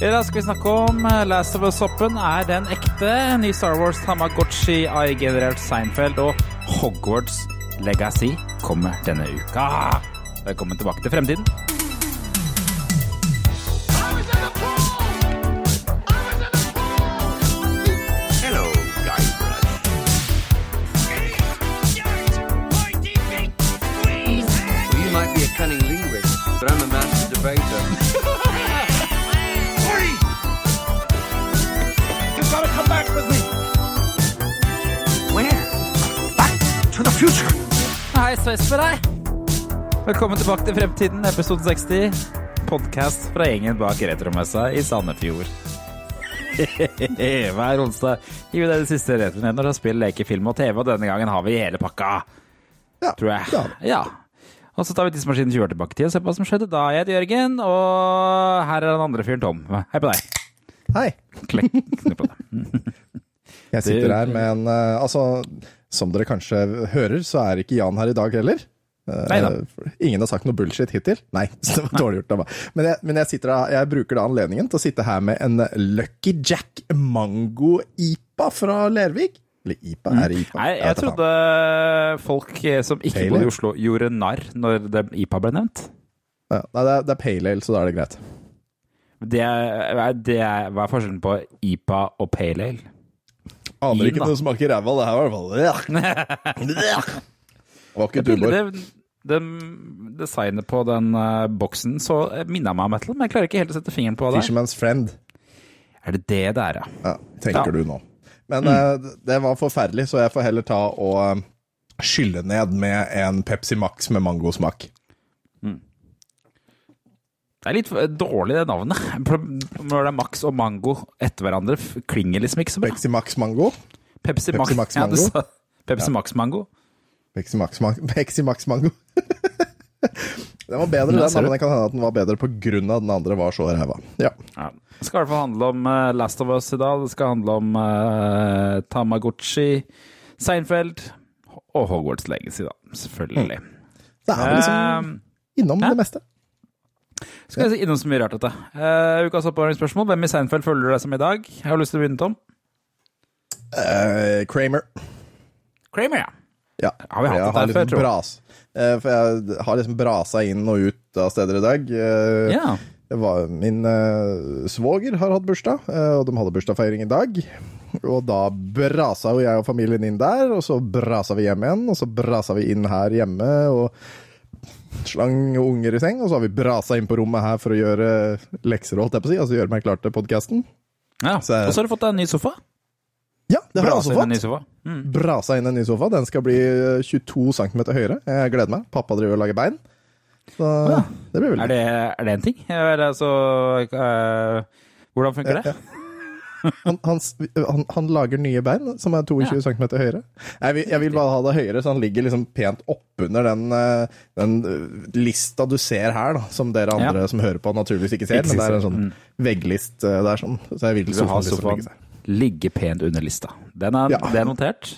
I dag skal vi snakke om eh, Last of Us-soppen. Er den ekte? Ny Star Wars Tamagotchi, AI-generert Seinfeld og Hogwarts Legacy kommer denne uka. Velkommen tilbake til fremtiden. Sveis for deg! Velkommen tilbake til Fremtiden, episode 60. Podkast fra gjengen bak retromessa i Sandefjord. Hver onsdag gir vi deg de siste retronyhetene fra spill, leker, film og TV, og denne gangen har vi hele pakka. Ja, Tror jeg. Ja. Og så tar vi tidsmaskinen 20 år tilbake i tid og ser på hva som skjedde da. Jeg heter Jørgen, og her er den andre fyren Tom. Hei på deg. Hei. Klekk. Jeg sitter her med en eh, Altså, som dere kanskje hører, så er ikke Jan her i dag heller. Eh, Neida. Ingen har sagt noe bullshit hittil. Nei, så det var dårlig gjort av meg. Men, jeg, men jeg, sitter, da- jeg bruker da anledningen til å sitte her med en Lucky Jack Mango-IPA fra Lervik. Eller IPA? Er det IPA? Nei, jeg trodde folk eh, som ikke bodde i Oslo, gjorde narr når det IPA ble nevnt. Ja, nei, det er, det er Pale Ale, så da er det greit. Det er, det er, hva er forskjellen på IPA og pale ale? Aner ikke om det smaker ræva, det her i hvert fall Det Var ikke det, designet på den uh, boksen så uh, minna meg om metal, men jeg klarer ikke helt å sette fingeren på det. Fisherman's Friend. Er det det det er, ja? Ja, tenker Ja. du nå. Men eh, det var forferdelig, så jeg får heller ta og eh, skylle ned med en Pepsi Max med mangosmak. Det er litt eh, dårlig, det navnet. Når det er Max og Mango etter hverandre, klinger liksom ikke så bra. Pepsi Max Mango. Pepsi, Pepsi Max Ja, du Mango? sa- Pepsi Max Mango. Pepsi Max, Ma Pepsi Max Mango. den var bedre, Ja, den, men det kan hende at den var bedre av den andre var så ræva. Ja. Ja. Det skal i hvert fall handle om eh, Last of Us i dag. Det skal handle om uh, Tamagotchi, Seinfeld og Hogwarts Legacy, da. Selvfølgelig. Det er vel liksom Eh, innom hæ? det meste. Skal jeg si innom så mye rart, dette. Uh, ukas oppvarmingsspørsmål. Hvem i Seinfeld følger du deg som i dag? Jeg har lyst til å begynne, Tom. Uh, Kramer. Kramer, ja. Ja. Har vi hatt jeg dette har før, liksom tror bras. uh, for jeg har liksom brasa inn og ut av steder i dag. Uh, Ja. Det var, min uh, svoger har hatt bursdag, uh, og de hadde bursdagsfeiring i dag. Og da brasa jo jeg og familien inn der, og så brasa vi hjem igjen. Og så brasa vi inn her hjemme og slang unger i seng. Og så har vi brasa inn på rommet her for å gjøre lekser, holdt jeg på å si. Altså gjøre meg klar til podkasten. ja. Så- Og så har du fått deg en ny sofa. Ja, det har jeg også inn en ny fått. sofa. Mm. Brasa inn en ny sofa. Den skal bli eh, 22 cm høyere. Jeg gleder meg. Pappa driver og lager bein. Så Ja. det blir veldig Er, det, er det en ting? Eller, altså, eh, hvordan funker det? Han, han, han, han lager nye bein som er 22 cm høyere. Jeg vil, jeg vil bare ha det høyere, så han ligger liksom pent oppunder den, eh, den eh, lista du ser her, da, som dere andre som hører på, naturligvis ikke ser. Ikke men det er en sånn vegglist eh, der, sånn. Så jeg vil Du ha sofaen ligge pent under lista. Den er, Ja. Det er notert.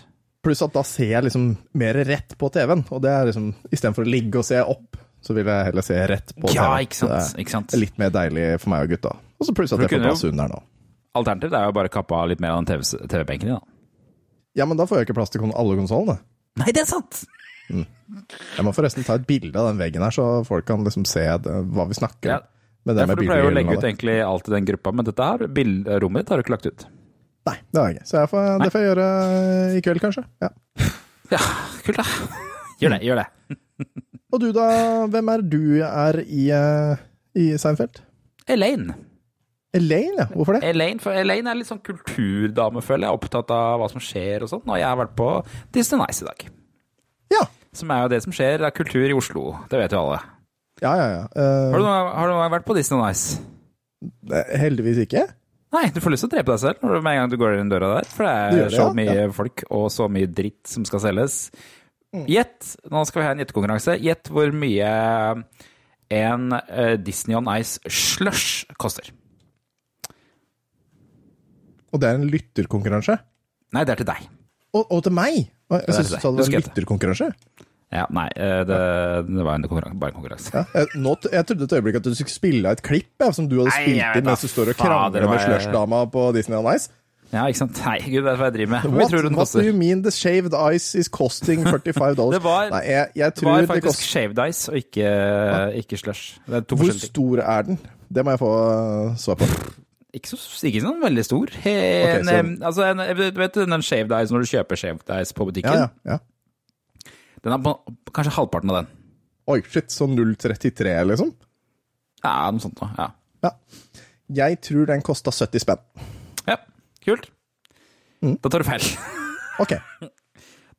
Pluss at da ser jeg liksom mer rett på TV-en, og det er liksom istedenfor å ligge og se opp, så vil jeg heller se rett på Ja, TV. ikke sant. Ikke sant? Det er litt mer deilig for meg og gutta. Og så pluss at jeg får plass under nå. Alternativet er jo bare kappe av litt mer av den TV TV-benken din, da. Ja, men da får jeg ikke plass til alle konsollene. Nei, det er sant! Jeg må forresten ta et bilde av den veggen her, så folk kan liksom se det, hva vi snakker Ja. om. Det Ja, for med du pleier å legge ut egentlig alt i den gruppa, men dette her, rommet ditt har du ikke lagt ut. Nei, det har jeg ikke. Så jeg får, det får jeg gjøre i kveld, kanskje. Ja. Ja, kult da. Gjør det, gjør det. Og du da, hvem er du er i, eh, i Seinfeld? Elaine. Elaine, ja. Hvorfor det? Elaine, for Elaine er litt sånn kulturdame, føler jeg. Opptatt av hva som skjer og sånn. Og jeg har vært på Disney Nice i dag. Ja. Som er jo det som skjer av kultur i Oslo. Det vet jo alle. Ja, ja, ja. Uh... Har du, noen- har du gang vært på Disney Nice? Ne, heldigvis ikke. Nei, du får lyst til å drepe deg selv når du, med en gang du går inn døra der. For det er det, så ja. mye folk og så mye dritt som skal selges. Mm. Nå skal vi ha en gjettekonkurranse. Gjett hvor mye en eh, Disney on Ice slush koster. Og det er en lytterkonkurranse. Nei, det er til deg. Og, og til meg! Jeg syns du sa det var en lytterkonkurranse. Ja, nei, eh, det, det var en konkurranse, bare en konkurranse. Ja. Nå, jeg trodde et øyeblikk at du skulle spille et klipp ja, som du hadde Nei, spilt inn mens du står og krangler med slushdama på Disney on Ice. Ja, ikke sant? Nei, gud, det er hva jeg driver med. Hvor What, tror du den what do you mean the shaved ice is costing 45 dollars? Det var- Nei, jeg, jeg Det tror var det faktisk koster shaved ice og ikke, ikke slush. Det Hvor stor er den? Det må jeg få uh, svar på. Ikke, så, ikke sånn veldig stor. En, okay, så- altså, en, du vet den shaved ice når du kjøper shaved ice på butikken? Ja, ja, ja. Den er på kanskje halvparten av den. Oi, shit. Sånn 0,33, liksom? Ja, noe sånt noe. Ja. Ja. Jeg tror den kosta 70 spenn. ja, kult. Mm. Da tar du feil. Ok.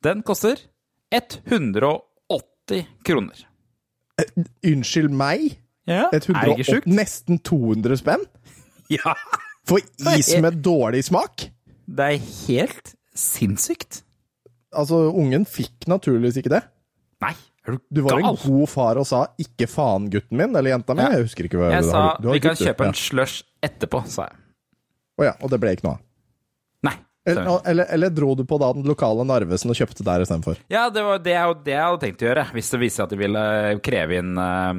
Den koster 180 kroner. Unnskyld meg? Ja, er det ikke 180, sjukt? nesten 200 spenn? Ja, For is med dårlig smak? det er helt sinnssykt. Altså, ungen fikk naturligvis ikke det. Nei, er du, Du var en god far og sa 'ikke faen, gutten min', eller jenta mi. Ja. Jeg husker ikke hva Jeg du sa du vi kan gutter. kjøpe en slush etterpå, sa jeg. Å ja, og det ble ikke noe av. Nei. Eller, eller, eller dro du på da den lokale Narvesen og kjøpte der istedenfor? Ja, det var det jeg, det jeg hadde tenkt å gjøre, hvis det viser seg at de ville kreve inn øh,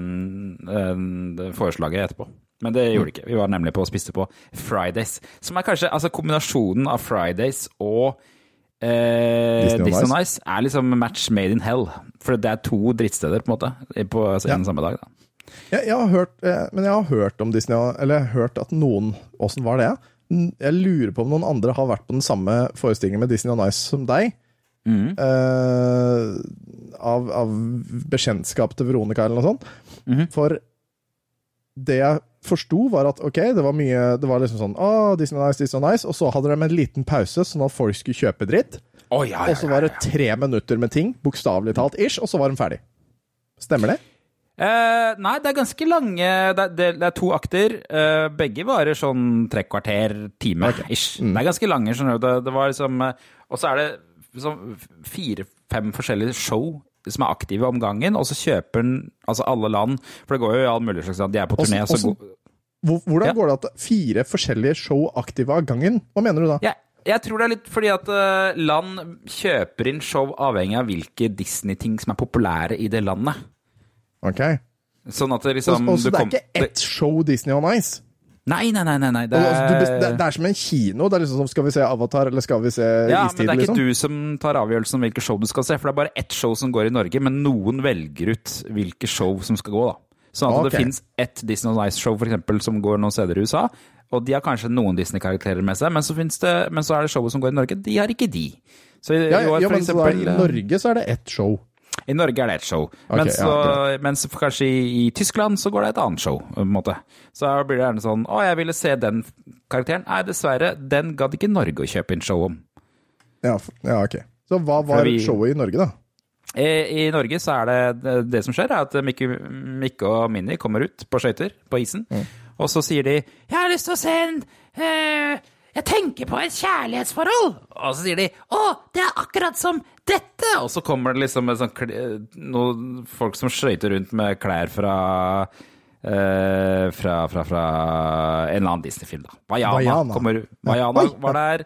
øh, forslaget etterpå. Men det gjorde de ikke. Vi var nemlig på og spiste på Fridays, som er kanskje altså kombinasjonen av Fridays og eh, Disney Disney on Ice. Ice er liksom match made in hell. For det er to drittsteder, på en måte, på altså, Ja. en samme dag. da. Jeg, jeg har hørt, eh, men jeg har hørt om Disney, eller jeg har hørt at noen Åssen var det? Jeg lurer på om noen andre har vært på den samme forestillingen med Disney og Nice som deg. Mm. Uh, av, av bekjentskap til Veronica eller noe sånt. Mm. For det jeg forsto, var at ok, det var mye Det var liksom sånn oh, Disney Nice, Ice, Disney Nice. Ice. Og så hadde de en liten pause, sånn at folk skulle kjøpe dritt. Oh, ja, ja, Og så var det tre minutter med ting, bokstavelig talt ish, og så var de ferdig. Stemmer det? Eh, nei, det er ganske lange Det det, det er to akter. Eh, begge varer sånn tre kvarter, time ish. Mm. Det er ganske lange, skjønner du. Det, det var liksom eh, Og så er det liksom fire-fem forskjellige show som er aktive om gangen, og så kjøper den altså alle land For det går jo i all mulig slags land. De er på turné, Åssen- så åssen- går Hvordan Ja. går det at fire forskjellige show aktive av gangen? Hva mener du da? jeg, jeg tror det er litt fordi at eh, land kjøper inn show avhengig av hvilke Disney-ting som er populære i det landet. Ok. Sånn at det liksom og så det er kom- ikke ett show Disney on Ice? Nei, nei, nei. nei. Det, altså, du, det, er- det er som en kino. Det er liksom som Skal vi se Avatar, eller skal vi se Ja, men det er ikke liksom? du som tar avgjørelsen om hvilke show du skal se, for det er bare ett show som går i Norge, men noen velger ut hvilke show som skal gå, da. Sånn at okay. det fins ett Disney on Ice-show eksempel, som går noen steder i USA, og de har kanskje noen Disney-karakterer med seg, men så, det, men så er det showet som går i Norge, de har ikke de. Så i, Ja, ja, år, ja, men eksempel, I Norge så er det ett show. I Norge er det et show, okay, mens, ja, ja. mens kanskje i, i Tyskland så går det et annet show. på en måte. Så blir det gjerne sånn Å, jeg ville se den karakteren. Nei, dessverre, den gadd ikke Norge å kjøpe inn show om. Ja, ja, ok. Så hva var vi- showet i Norge, da? I, I Norge så er det, det som skjer, er at Mikke, Mikke og Minni kommer ut på skøyter på isen, og så sier de 'Jeg har lyst til å se en eh, Jeg tenker på et kjærlighetsforhold'. Og så sier de 'Å, det er akkurat som dette'. Og så kommer det liksom sånn, noen folk som skøyter rundt med klær fra Uh, fra, fra, fra en eller annen Disney-film, da. Vaiana, Vaiana. kommer Vaiana var der.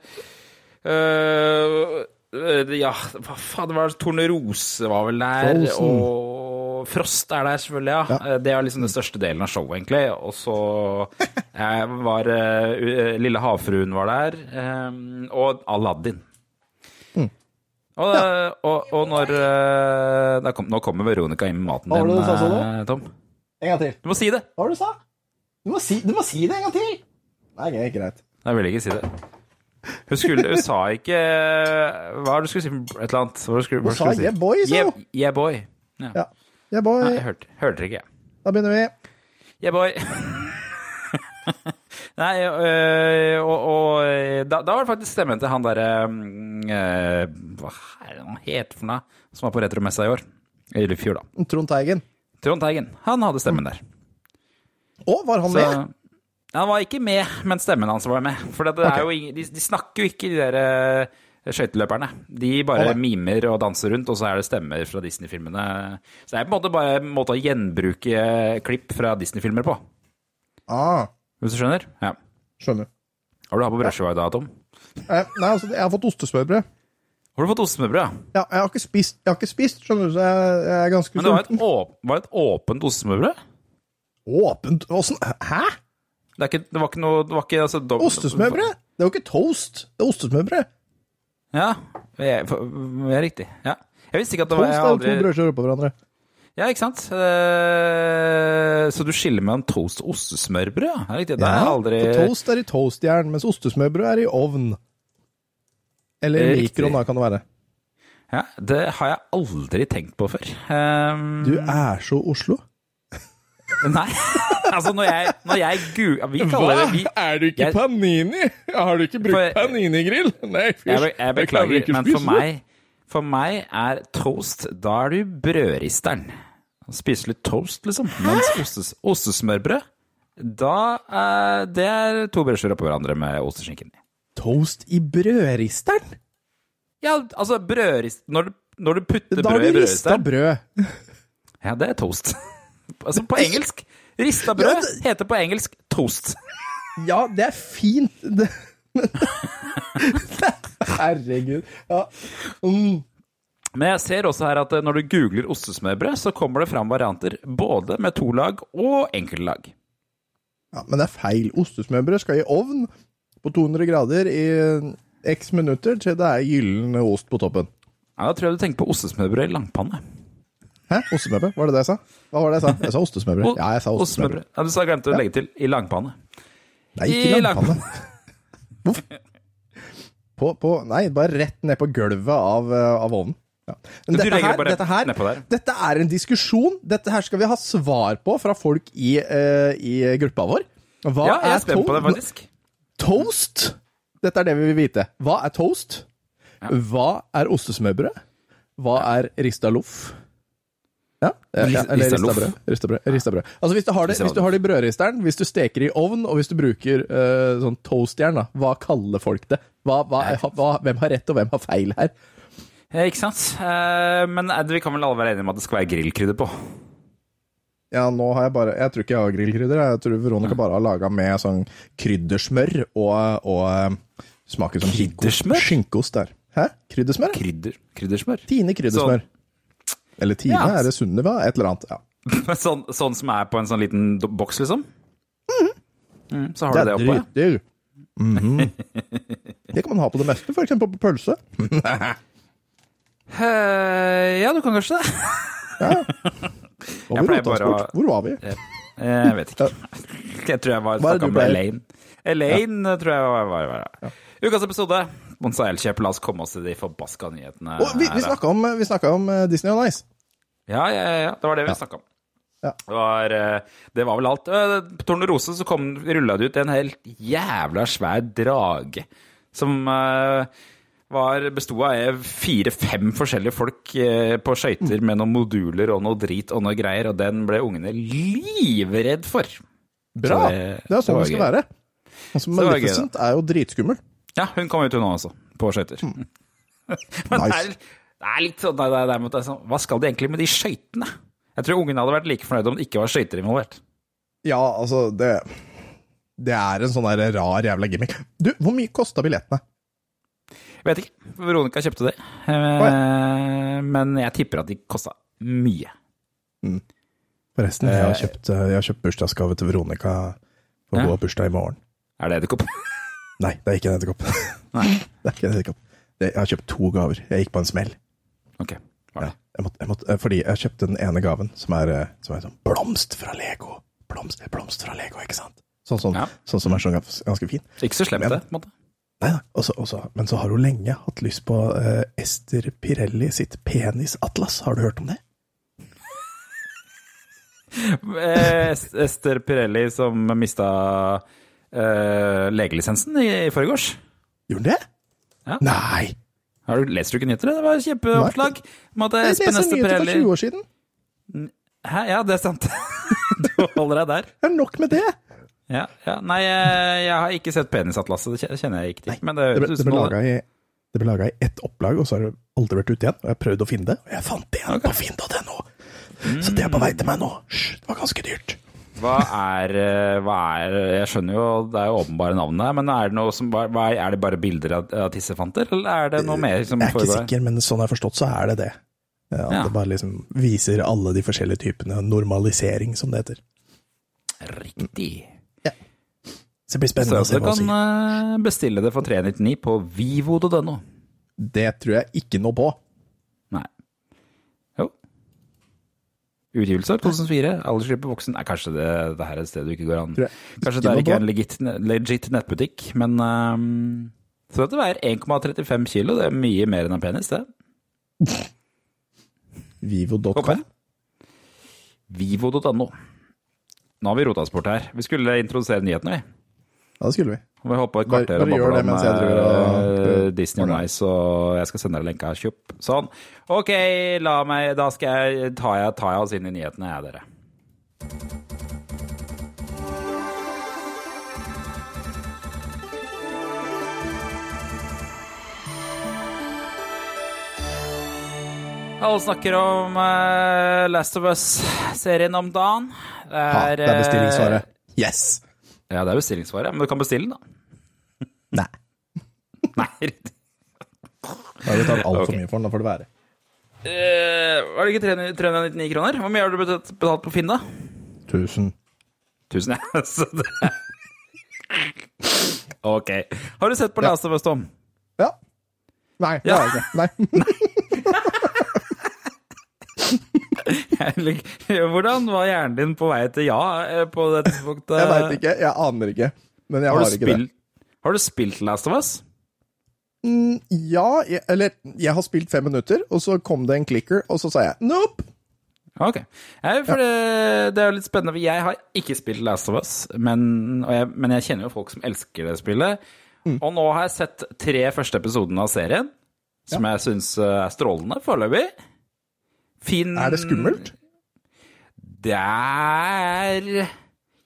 Uh, uh, ja, hva faen, det var Tornerose var vel der, Frozen. og Frost er der selvfølgelig, ja. Eh, Det er liksom den største delen av showet, egentlig. Og så var Lille havfruen var der, og Aladdin. Og, og, og når eh, da kom, Nå kommer Veronica inn med maten din, du sa, sånn? eh, Tom. En gang til. Du må si det. Hva var det du sa? Du må si, du må si det en gang til! Nei, greit. greit. Jeg vil ikke si det. Hun, skulle, hun sa ikke Hva var det du skulle si? Et eller annet. Hva skulle, hva Hun sa si? yeah, boy, sa hun. yeah boy. Ja. Ja. Yeah, boy. Nei, jeg hørte, hørte det ikke. Da begynner vi. Yeah boy. Nei, øh, og, og øh, da, da var det faktisk stemmen til han derre øh, Hva er det han heter for noe? Som var på retromessa i år. Eller i fjor, da. Trond Teigen. Trond Teigen. Han hadde stemmen der. Å, var han Så, med? han var ikke med, men stemmen hans var med. For det Ok. er jo de, de snakker jo ikke, de der eh, skøyteløperne. De bare Å, mimer og danser rundt, og så er det stemmer fra Disney-filmene. Så det er på en måte bare en måte å gjenbruke klipp fra Disney-filmer på. Ah, Hvis du skjønner? Ja. skjønner. Har du hatt på brødskiva i dag, Tom? Eh, nei, altså, jeg har fått ostesmørbrød. Har du fått ostesmørbrød? ja? Jeg har ikke spist, jeg har ikke spist skjønner du, så jeg, jeg er ganske Men det var et, åp var et åpent ostesmørbrød? Åpent Åssen Hæ? Det, ikke, det var ikke noe det var ikke, altså, Ostesmørbrød? Det er jo ikke toast. Det er ostesmørbrød. Ja, det er, det er riktig. Ja. Jeg visste ikke at det var Toast er jo to brødskiver oppå hverandre. Ja, ikke sant? Uh, Så du skiller mellom toast og ostesmørbrød? Ja, det er jeg aldri for toast er i toastjern, mens ostesmørbrød er i ovn. Eller i mikroen, da, kan det være. ja, Det har jeg aldri tenkt på før. Um, Du er så Oslo. Nei. altså, når jeg, når jeg Vi kaller det vi, Er du ikke Jeg- panini? Har du ikke For- paninigrill? Nei, jeg, be- jeg beklager, men for meg, for meg er toast Da er du brødristeren. Spiser litt toast, liksom. Mens ostes, ostesmørbrød, da eh, Det er to brødskiver oppå hverandre med osteskinken i. Toast i brødristeren? Ja, altså brødrist Når du, når du putter Da har du rista brød. Ja, det er toast. altså på engelsk. Rista brød heter på engelsk toast. Ja, det er fint. Det... Herregud. Ja. Mm. Men jeg ser også her at eh, når du googler ostesmørbrød, så kommer det fram varianter både med to lag og enkeltlag. ja, men det er feil. Ostesmørbrød skal i ovn på 200 grader i x minutter til det er gyllen ost på toppen. Ja, Da tror jeg du tenker på ostesmørbrød i langpanne. Hæ? Ostesmørbrød? Var det det jeg sa? Hva var det jeg sa? Jeg sa ostesmørbrød. Ja, jeg sa ostesmørbrød. Ja, du sa glemte å legge til i langpanne. Nei, ikke i langpanne. Hvorfor? På, på, nei, bare rett ned på gulvet av, eh, av ovnen. Ja. Men dette her, dette, her, dette er en diskusjon. Dette her skal vi ha svar på fra folk i, uh, i gruppa vår. Hva Ja, jeg er spent på det, faktisk. Toast? Dette er det vi vil vite. Hva er toast? Hva er ostesmørbrød? Hva er rista loff? Ja, ja, eller Rista brød. Rista brød. Rista brød. Altså hvis du, har det, hvis du har det i brødristeren, hvis du steker i ovn, og hvis du bruker uh, sånn toastjern, da, hva kaller folk det? Hva, hva, hva, hvem har rett, og hvem har feil her? Ja, ikke sant? Eh, Men eh, vi kan vel alle være enige om at det skal være grillkrydder på? Ja, nå har jeg bare Jeg tror ikke jeg har grillkrydder. Jeg tror Veronica bare har laga med sånn kryddersmør og, og eh, smaker som Kryddersmør? skinkeost der. Hæ? Kryddersmør? Krydder, kryddersmør? Tine kryddersmør. Eller Tine, Ja. er det Sunniva? Et eller annet. Ja. sånn, sånn som er på en sånn liten boks, liksom? Mm, så har Det du det oppå, ja. Mm Mhm. Det kan man ha på det meste, f.eks. på pølse. Eh, Ja, du kan kanskje det. ja. Jeg pleier bare å- Hvor var vi? Jeg vet ikke. Jeg tror jeg var Hva er det snakka du med Elaine. Elaine. Elaine tror jeg var, var, var. Ukas episode. Monsa Elkjøp, la oss komme oss til de forbaska nyhetene. Og vi, vi snakka om, om eh, Disney on Ice. Ja, ja, ja, ja. Det var det vi snakka om. Ja. Det, var, eh, det var vel alt. Eh, På Tornerose så kom, rulla det ut en helt jævla svær drage som eh, var besto av fire-fem forskjellige folk eh, på skøyter med noen moduler og noe drit og noe greier, og den ble ungene livredd for. Bra! Så det- Det er sånn det skal være. Altså, Maleficent er jo dritskummel. Ja, hun kom ut hun altså, på skøyter. Men det, Nice. er, det er litt sånn er, det er, det er sånn, Hva skal de egentlig med de skøytene? Jeg tror ungene hadde vært like fornøyde om det ikke var skøyter involvert. Ja, altså, det Det er en sånn der rar jævla gimmick. Du, hvor mye kosta billettene? Vet ikke. Veronica kjøpte det. Eh, Men jeg tipper at de kosta mye. Forresten, jeg har kjøpt, eh, jeg har kjøpt bursdagsgave til Veronica for Ja. hun har bursdag i morgen. Er det edderkopp? Nei, det er ikke en edderkopp. Det er ikke en edderkopp. Jeg har kjøpt to gaver. Jeg gikk på en smell. Ok. Var det? Jeg måtte, jeg måtte, eh, fordi jeg kjøpte den ene gaven, som er, eh, som er sånn blomst fra Lego. Blomst, blomst fra Lego, ikke sant? Sånn, sånn, Ja. sånn som er sånn ganske fin. Ikke så slemt, det. på en måte. Nei, nei. Også, også, men så har hun lenge hatt lyst på uh, Ester Pirelli sitt penisatlas. Har du hørt om det? Eh, Ester Pirelli som mista uh, legelisensen i, i forgårs. Gjorde hun det? Ja. Nei! Har du, leser du ikke nyheter? Det var kjempeoppslag om at Jeg leser nyheter for Pirelli 20 år siden. Hæ, ja, det er sant. du holder deg der. Det er nok med det! Ja, ja. Nei, jeg, jeg har ikke sett penisatlaset, det kjenner jeg ikke til. Men det Det ble, det ble laga i ett opplag, og så har det aldri vært ute igjen. Og jeg har prøvd å finne det, og jeg fant det igjen på finn.no. Så det er på vei til meg nå. Hysj, det var ganske dyrt. Hva er, eh, hva er Jeg skjønner jo det er jo åpenbare navnene her, men er det som Er det bare bilder av, tissefanter, eller er det noe mer som Jeg er ikke foregår? sikker, men sånn jeg har forstått, så er det det. At Ja. det bare liksom viser alle de forskjellige typene normalisering, som det heter. Riktig. Så det blir spennende å se du hva kan han sier. eh, bestille det for 399 på vivo.no. Det tror jeg ikke noe på. Nei. Jo. Utgivelse 2004. Aldersgruppe voksen. Nei, kanskje det, det her er et sted du ikke går an. Kanskje det er ikke en legit, legit nettbutikk, men um, Så dette veier 1,35 kilo. Det er mye mer enn en penis, det. Vivo.com. Vivo.no. Nå har vi rota oss bort her. Vi skulle introdusere nyhetene, vi. Ja, det skulle vi. Vi holdt på et kvarter og babla om og- Disney og Nice, og jeg skal sende deg lenka. Kjupp. Sånn. Ok, la meg Da skal jeg ta jeg, tar jeg oss inn i nyhetene, jeg, dere. Alle snakker om uh, Last of Us-serien om dagen. Det Ja, ha, det er bestillingssvaret. eh, Yes! Ja, det er bestillingsvare, men du kan bestille den, da. Nei. Nei, riktig. Da har du tatt altfor okay. mye for den, da får det være. Eh, var det ikke 399 kroner? Hvor mye har du betalt, betalt på Finn, da? Tusen. 1000, ja. Så det Ok. Har du sett på Last of Us, Tom? Ja. Nei, det Ja. har jeg ikke. Nei. Jeg lik- Hvordan var hjernen din på vei til ja eh, på det tidspunktet? Jeg veit ikke. Jeg aner ikke. Men jeg Har har, ikke det. har du spilt Last of Us? Mm, ja, jeg, eller jeg har spilt fem minutter, og så kom det en clicker, og så sa jeg nope. Ok. Jeg, for det, det er jo litt spennende. for Jeg har ikke spilt Last of Us, men, jeg, men jeg kjenner jo folk som elsker det spillet. Mm. Og nå har jeg sett tre første episodene av serien, som jeg syns er strålende foreløpig. Fin Er det skummelt? Det er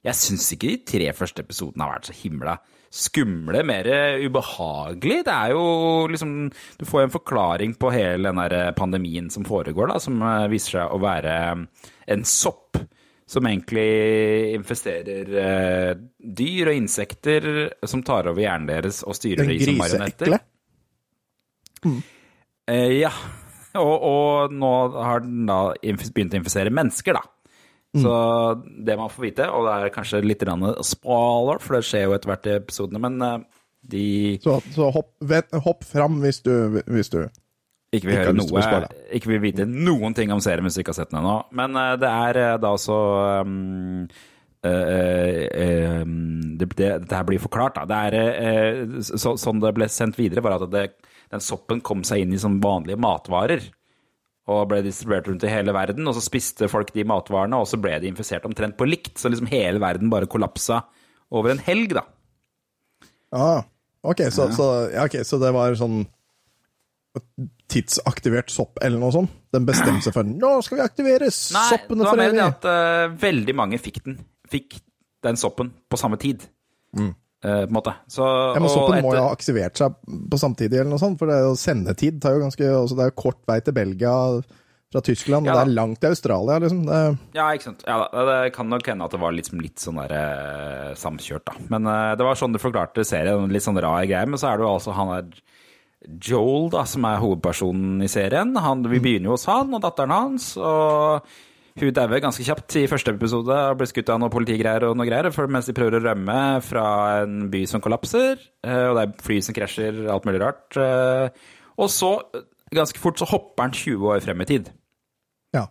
Jeg syns ikke de tre første episodene har vært så himla skumle, mer ubehagelig. Det er jo liksom Du får jo en forklaring på hele den der pandemien som foregår, da, som eh, viser seg å være en sopp. Som egentlig infesterer eh, dyr og insekter som tar over hjernen deres og styrer dem som marionetter. griseekle? Eh, ja. Og, og nå har den da begynt å infisere mennesker, da. Så det man får vite, og det er kanskje litt spoiler, for det skjer jo etter hvert i episodene, men eh, de Så, så hopp, vet, hopp fram hvis du, hvis du ikke vil Ikke noe, ikke vil vite noen ting om serien hvis du ikke har sett den ennå. Men uh, det er uh, da også um, uh, det, det, Dette her blir forklart, da. Det er så, Sånn det ble sendt videre, var at det, den soppen kom seg inn i som vanlige matvarer. Og ble distribuert rundt i hele verden, og så spiste folk de matvarene, og så ble de infisert omtrent på likt. Så liksom hele verden bare kollapsa over en helg, da. Ah, ok, så, så, ja, ok, så det var sånn tidsaktivert sopp eller noe sånt? Den bestemte seg for nå skal vi aktivere Nei, soppene det var for mer det evig. at uh, veldig mange fikk den. Fikk den soppen på samme tid. Eh, på en måte. Så, Mm. Ja, men Soppen etter... må jo ha aktivert seg på samtidig, eller noe sånt, for det er jo sendetid tar jo ganske altså Det er jo kort vei til Belgia fra Tyskland, Ja og det er langt til Australia, liksom. Det, Ja, ikke sant. Ja, det kan nok hende at det var litt, litt sånn der eh, samkjørt, da. Men eh, det var sånn du forklarte serien. Litt sånn rar greie. Men så er det jo altså han der Joel, da, som er hovedpersonen i serien. Han, vi begynner jo hos han og datteren hans. og hun dauer ganske kjapt i første episode og blir skutt av noe politigreier og noe greier, mens de prøver å rømme fra en by som kollapser, eh, og det er fly som krasjer, alt mulig rart. eh, Og så, eh, ganske fort, så hopper han 20 år frem i tid. ja.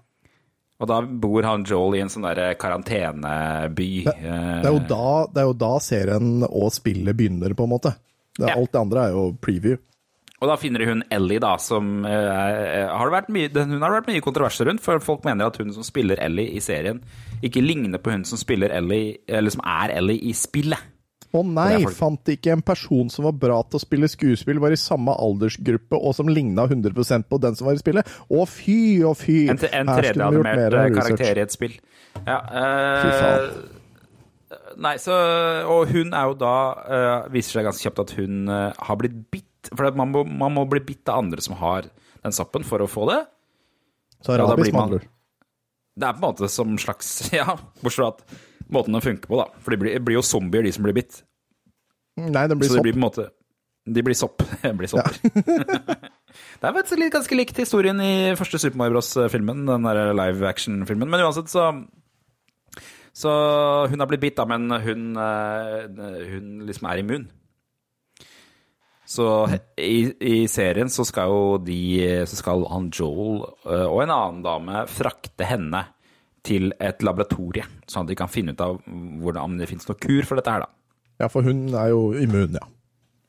Og da bor han Joel i en sånn der karanteneby. Det, det, er jo da, det er jo da serien og spillet begynner, på en måte. Det, Ja. Alt det andre er jo preview. Og da finner hun Ellie, da, som eh, har det vært mye, Hun har det vært mye kontroverser rundt, for folk mener at hun som spiller Ellie i serien, ikke ligner på hun som Ellie, eller som er Ellie i spillet. Å nei, er folk- fant ikke en person som var bra til å spille skuespill, var i samme aldersgruppe og som ligna 100% på den som var i spillet? Å fy og fy! En, en Her skulle vi gjort 3D-animert mer eh, karakter i et spill. Ja, eh. Nei, så Og hun er jo da uh, Viser seg ganske kjapt at hun uh, har blitt bitt. For man må, man må bli bitt av andre som har den soppen, for å få det. Så arabisk da rabies, blir med man- andre ord. Det er på en måte som slags Ja, bortsett fra at måten den funker på, da. For det blir, blir jo zombier, de som blir bitt. Nei, den blir Så sopp. blir på en måte De blir sopp. Blir sopper. det er faktisk litt- ganske likt historien i første Super Mario Bros.-filmen, den der live action-filmen. Men uansett, så Så hun har blitt bitt, da, men hun, eh, hun liksom er immun. Så i, i serien så skal jo de Så skal han Joel eh, og en annen dame frakte henne til et laboratorie, sånn at de kan finne ut av hvordan, om det finnes noe kur for dette her, da. Ja, for hun er jo immun, ja.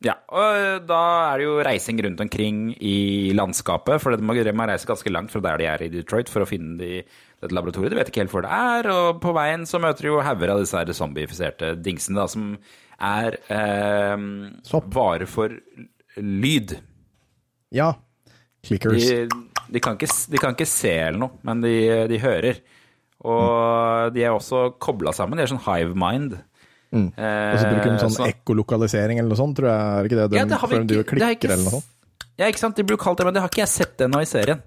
Ja, og da er det jo reising rundt omkring i landskapet, for de må, de må reise ganske langt fra der de er i Detroit for å finne de, dette laboratoriet. De vet ikke helt hvor det er, og på veien så møter de jo hauger av disse her zombifiserte dingsene, da, som er eh, Sopp. vare for lyd. Ja. Clickers. De, de, kan ikke, de kan ikke se eller noe, men de, de hører. Og de er også kobla sammen. De er sånn hive mind. Mm. Og så bruker de sånn så- ekkolokalisering eller noe sånt, tror jeg. Er ikke det? de, Ja, det har vi ikke- har klikker ikke eller noe sånt. Ja, ikke sant? De blir kalt det, men det har ikke jeg sett ennå i serien.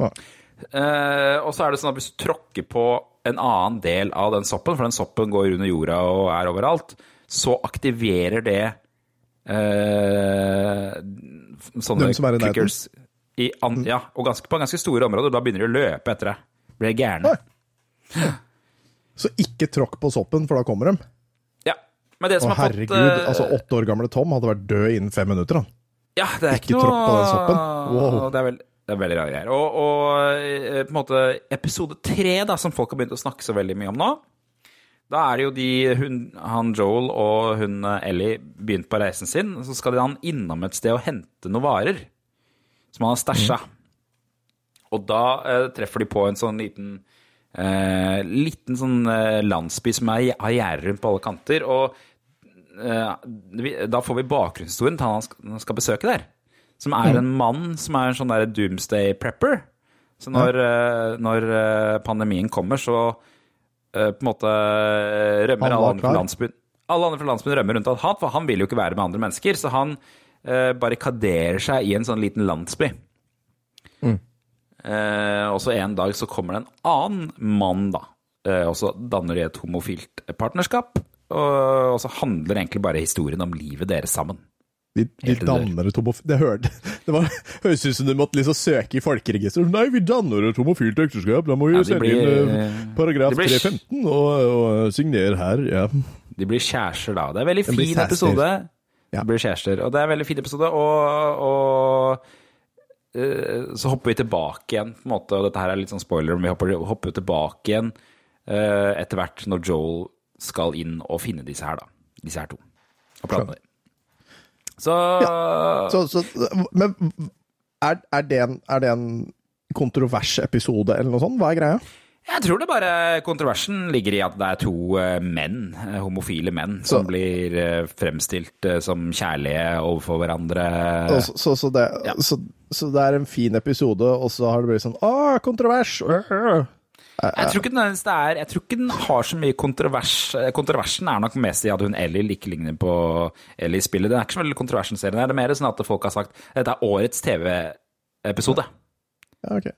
Ja. Eh, og så er det sånn at hvis du tråkker på en annen del av den soppen, for den soppen går under jorda og er overalt, så aktiverer det eh, sånne er clickers i an, Ja, og ganske, på ganske store områder. Da begynner de å løpe etter deg. Blir gærne. Så ikke tråkk på soppen, for da kommer de. Ja. Men det som Å har fått herregud, eh, altså åtte år gamle Tom hadde vært død innen fem minutter, han. Ja, det er ikke, Ikke noe tråkk på den soppen. Wow. Det er, vel det er veldig rare greier. Og, og eh, på en måte episode tre, da, som folk har begynt å snakke så veldig mye om nå, da er det jo de, hun, han Joel og hun eh, Ellie begynt på reisen sin. Så skal de han innom et sted og hente noen varer som han har stæsja. Og da eh, treffer de på en sånn liten eh, liten sånn eh, landsby som er, har gjerder rundt på alle kanter. Og eh, da får vi bakgrunnshistorien til han skal, skal besøke der. Som er en mann som er en sånn der doomsday prepper. Så når, eh, når pandemien kommer, så på en måte eh, rømmer alle andre fra landsbyen. Alle andre fra landsbyen rømmer rundt han, for han vil jo ikke være med andre mennesker. Så han eh, barrikaderer seg i en sånn liten landsby. Eh, og så en dag så kommer det en annen mann, da. Eh, og så danner de et homofilt partnerskap. Og, og så handler egentlig bare historien om livet deres sammen. De, de danner et homofilt Det hørte Det var, høres ut som du måtte liksom søke i folkeregisteret. Nei, vi danner et homofilt ekteskap. Da må vi Ja, sende blir- inn eh, paragraf 315 og, og signere her. Ja. De blir kjærester da. Det er en veldig fin episode. Ja. De blir kjærester. Og det er en veldig fin episode, og, og uh, så hopper vi tilbake igjen, på en måte, og dette her er litt sånn spoiler, men vi hopper, hopper tilbake igjen uh, etter hvert når Joel skal inn og finne disse her, da. Disse her to. Og prate med Ja. Så, Så, så, men er, er, det en, er det en kontrovers episode eller noe sånt? Hva er greia? Jeg tror det bare kontroversen ligger i at det er to eh, menn, eh, homofile menn, som Så- blir eh, fremstilt som kjærlige overfor hverandre. Så, så, så, det, Ja. så, så det er en fin episode, og så har det blitt sånn Å, kontrovers! Øh. Jeg tror den, er, jeg tror ikke den har så mye kontrovers. Eh, Kontroversen er nok mest i at hun Ellie ikke ligner på Ellie i spillet. Det er ikke så veldig kontroversen serien. Det er mer sånn at folk har sagt dette er årets TV-episode. Ja, ok.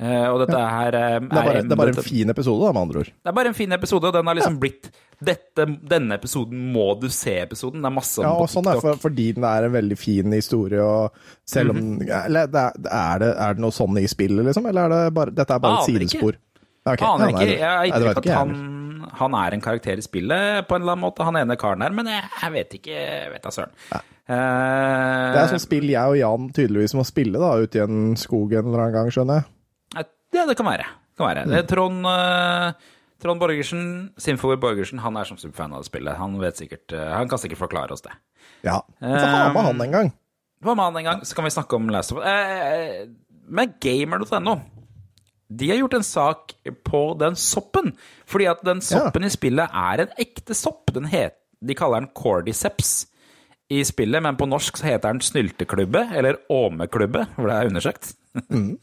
Eh, Og dette her er, Det er, bare, det er bare en fin episode, da, med andre ord. Det er bare en fin episode, og den har liksom blitt dette, Denne episoden må du se-episoden. Det er masse om Ja, og på sånn er TikTok. for, fordi den er en veldig fin historie, og selv om Mhm. Eller er, er, det, er det noe sånn i spillet, liksom? Eller er det bare, dette er bare et sidespor? ikke. Sidespor? Ja, ok. Aner Ja, nei, ikke. Jeg har det inntrykk at han, han er en karakter i spillet på en eller annen måte, han ene karen der, men jeg, jeg vet ikke. Jeg vet da søren. Uh, Det er sånn spill jeg og Jan tydeligvis må spille da, ute i en skog en eller annen gang, skjønner jeg. Ja, det kan være. Det kan være. Det er Trond, uh, Trond Borgersen, Sinfover Borgersen, han er som superfan av det spillet. Han, vet sikkert, uh, han kan sikkert forklare oss det. Ja. Vi får ha med han en gang. Hva med han en gang, så kan vi snakke om Last of Us. Men gamer.no de har gjort en sak på den soppen. Fordi at den soppen i spillet er en ekte sopp. Den het, de kaller den cordyceps i spillet, men på norsk så heter den snylteklubbe, eller åmeklubbe, hvor det er undersøkt.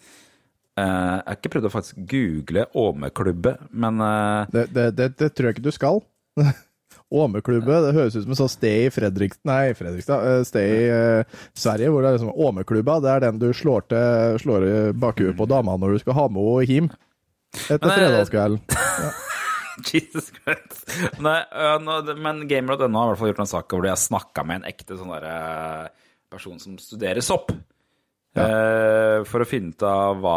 Eh, jeg har ikke prøvd å faktisk google åmeklubbe, men eh, Det, det, det, det tror jeg ikke du skal. Åmeklubbe, det høres ut som et sånt sted i Fredrik, nei, Fredrikstad, eh, sted i uh, Sverige hvor det er liksom Åmeklubba, det er den du slår, til, slår i bakhuet på dama når du skal ha med henne hjem etter eh, fredagskvelden. Jesus Christ. Nei, men Gamer.no har i hvert fall gjort en sak hvor har snakka med en ekte sånn derre person som studerer sopp. Ja. for å finne ut av hva,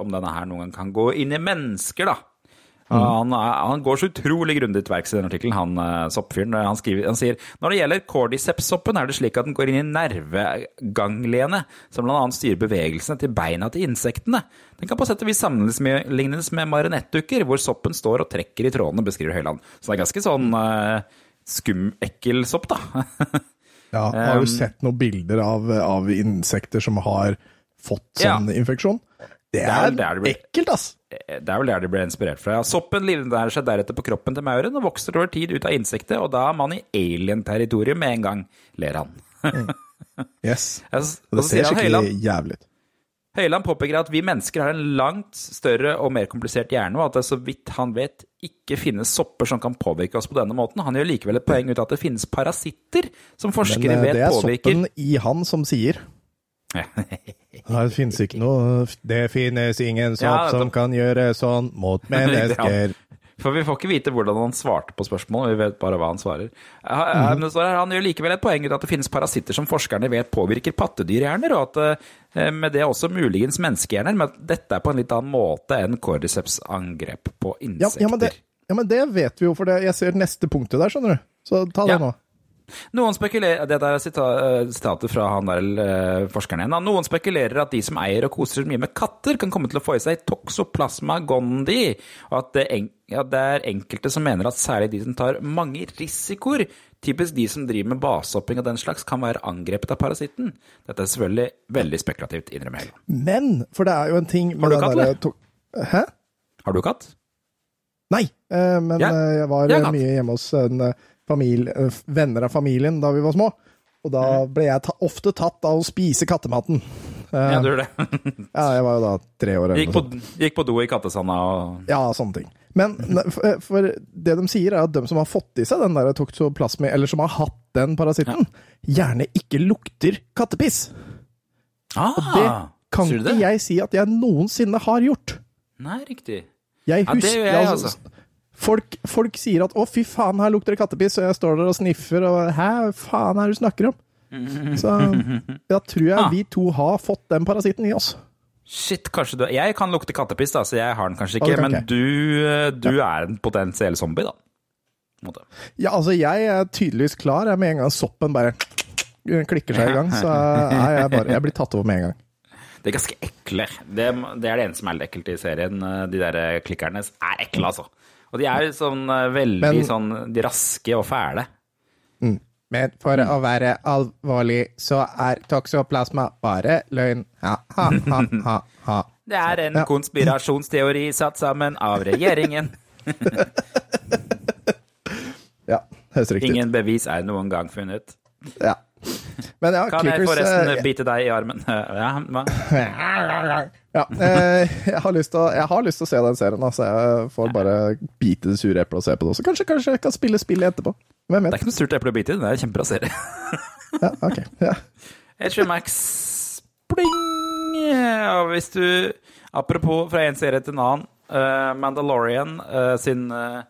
om denne her noen gang kan gå inn i mennesker, da. Han, er- han går så utrolig grundig til verks i den artikkelen, han uh, soppfyren. Han, skriver- han sier når det gjelder cordyceps-soppen, er det slik at den går inn i nervegangliene, som bl.a. styrer bevegelsene til beina til insektene. Den kan på sett og vis sammenlignes med marionettdukker, hvor soppen står og trekker i trådene, beskriver Høyland. Så det er ganske sånn uh, skum, ekkel sopp, da. Ja, har jo du sett noen bilder av, av insekter som har fått sånn infeksjon? Det er er, vel der ekkelt, ass! Det er vel der de ble inspirert fra. Soppen livnærer seg deretter på kroppen til mauren og vokser over tid ut av insektet, og da er man i alien-territorium med en gang, ler han. Yes. Og det ser skikkelig jævlig ut. Høyland påpeker at vi mennesker har en langt større og mer komplisert hjerne, og at det så vidt han vet ikke finnes sopper som kan påvirke oss på denne måten. Han gjør likevel et poeng ut av at det finnes parasitter som Men forskere påvirker. vet det er påvirker soppen i han som sier. Det finnes ikke noe Det finnes ingen sopp Ja, som kan gjøre sånn mot mennesker. For vi får ikke vite hvordan han svarte på spørsmålet, vi vet bare hva han svarer. Eh, Mhm. Han gjør likevel et poeng ut at det finnes parasitter som forskerne vet påvirker pattedyrhjerner, og at eh, med det også muligens menneskehjerner, men at dette er på en litt annen måte enn cordyceps angrep på Ja, insekter. ja, men det, ja, men det vet vi jo, for det, jeg ser neste punktet der, skjønner du. Så ta det Ja. nå. Noen spekulerer, Dette er eh, sitatet fra han der eh, forskeren igjen. Noen spekulerer at de som eier og koser mye med katter, kan komme til å få i seg toxoplasma gondi, og at det, er enkelte som mener at særlig de som tar mange risikoer, typisk de som driver med basehopping og den slags, kan være angrepet av parasitten. Dette er selvfølgelig veldig spekulativt, innrømmer jeg. Men, for det er jo en ting Har du katt, eller? Hæ? Har du katt? Nei, eh, men Ja, jeg var mye hjemme hos en, familie, venner av familien da vi var små. Og da Mm. ble jeg ta, ofte tatt av å spise kattematen. Eh, Ja, du gjør det. ja, jeg var jo da tre år. Gikk på, gikk på do i kattesanda og Ja, sånne ting. Men for, eh, for det de sier, er at de som har fått i seg den der toktoplasmi, eller som har hatt den parasitten, gjerne ikke lukter kattepiss. ah, Og det kan ikke jeg si at jeg noensinne har gjort. Nei, riktig. Jeg Ja, det husker gjør jeg, altså, altså. Folk, folk sier at 'å, fy faen, her lukter det kattepiss', og jeg står der og sniffer, og 'hæ, faen er det du snakker om'? Så da tror jeg Ah. vi to har fått den parasitten i oss. Shit, kanskje du Jeg kan lukte kattepiss, da, så jeg har den kanskje ikke. det kan men ikke. du, du ja. er en potensiell zombie, da. Måte. Ja, altså, jeg er tydeligvis klar. Jeg med en gang soppen bare klikker seg i gang, så er jeg bare Jeg blir tatt over med en gang. De er ganske ekle. Det, det er det eneste som er litt ekkelt i serien. eh, De der klikkerne er ekle, altså. Og de er sånn eh, veldig Men- sånn De raske og fæle. Men for å være alvorlig, så er toksoplasma bare løgn. Ha, ha, ha, ha, ha. Det er en konspirasjonsteori satt sammen av regjeringen. Ja, høres riktig ut. Ingen bevis er noen gang funnet. Ja. Men ja, Kan jeg Clickers forresten eh, bite deg i armen? Ja, hva? Ja, eh, jeg har å, jeg har lyst til å se den serien, altså. Jeg får bare bite det sure eplet og se på det også. Kanskje, kanskje jeg kan spille spillet etterpå. Hvem Det er ikke noe surt eple å bite i. Det er en kjempebra serie. Ja, ok. Ja. HBO Max pling! Og hvis du Apropos fra en serie til en annen. Uh, Mandalorian uh, sin uh,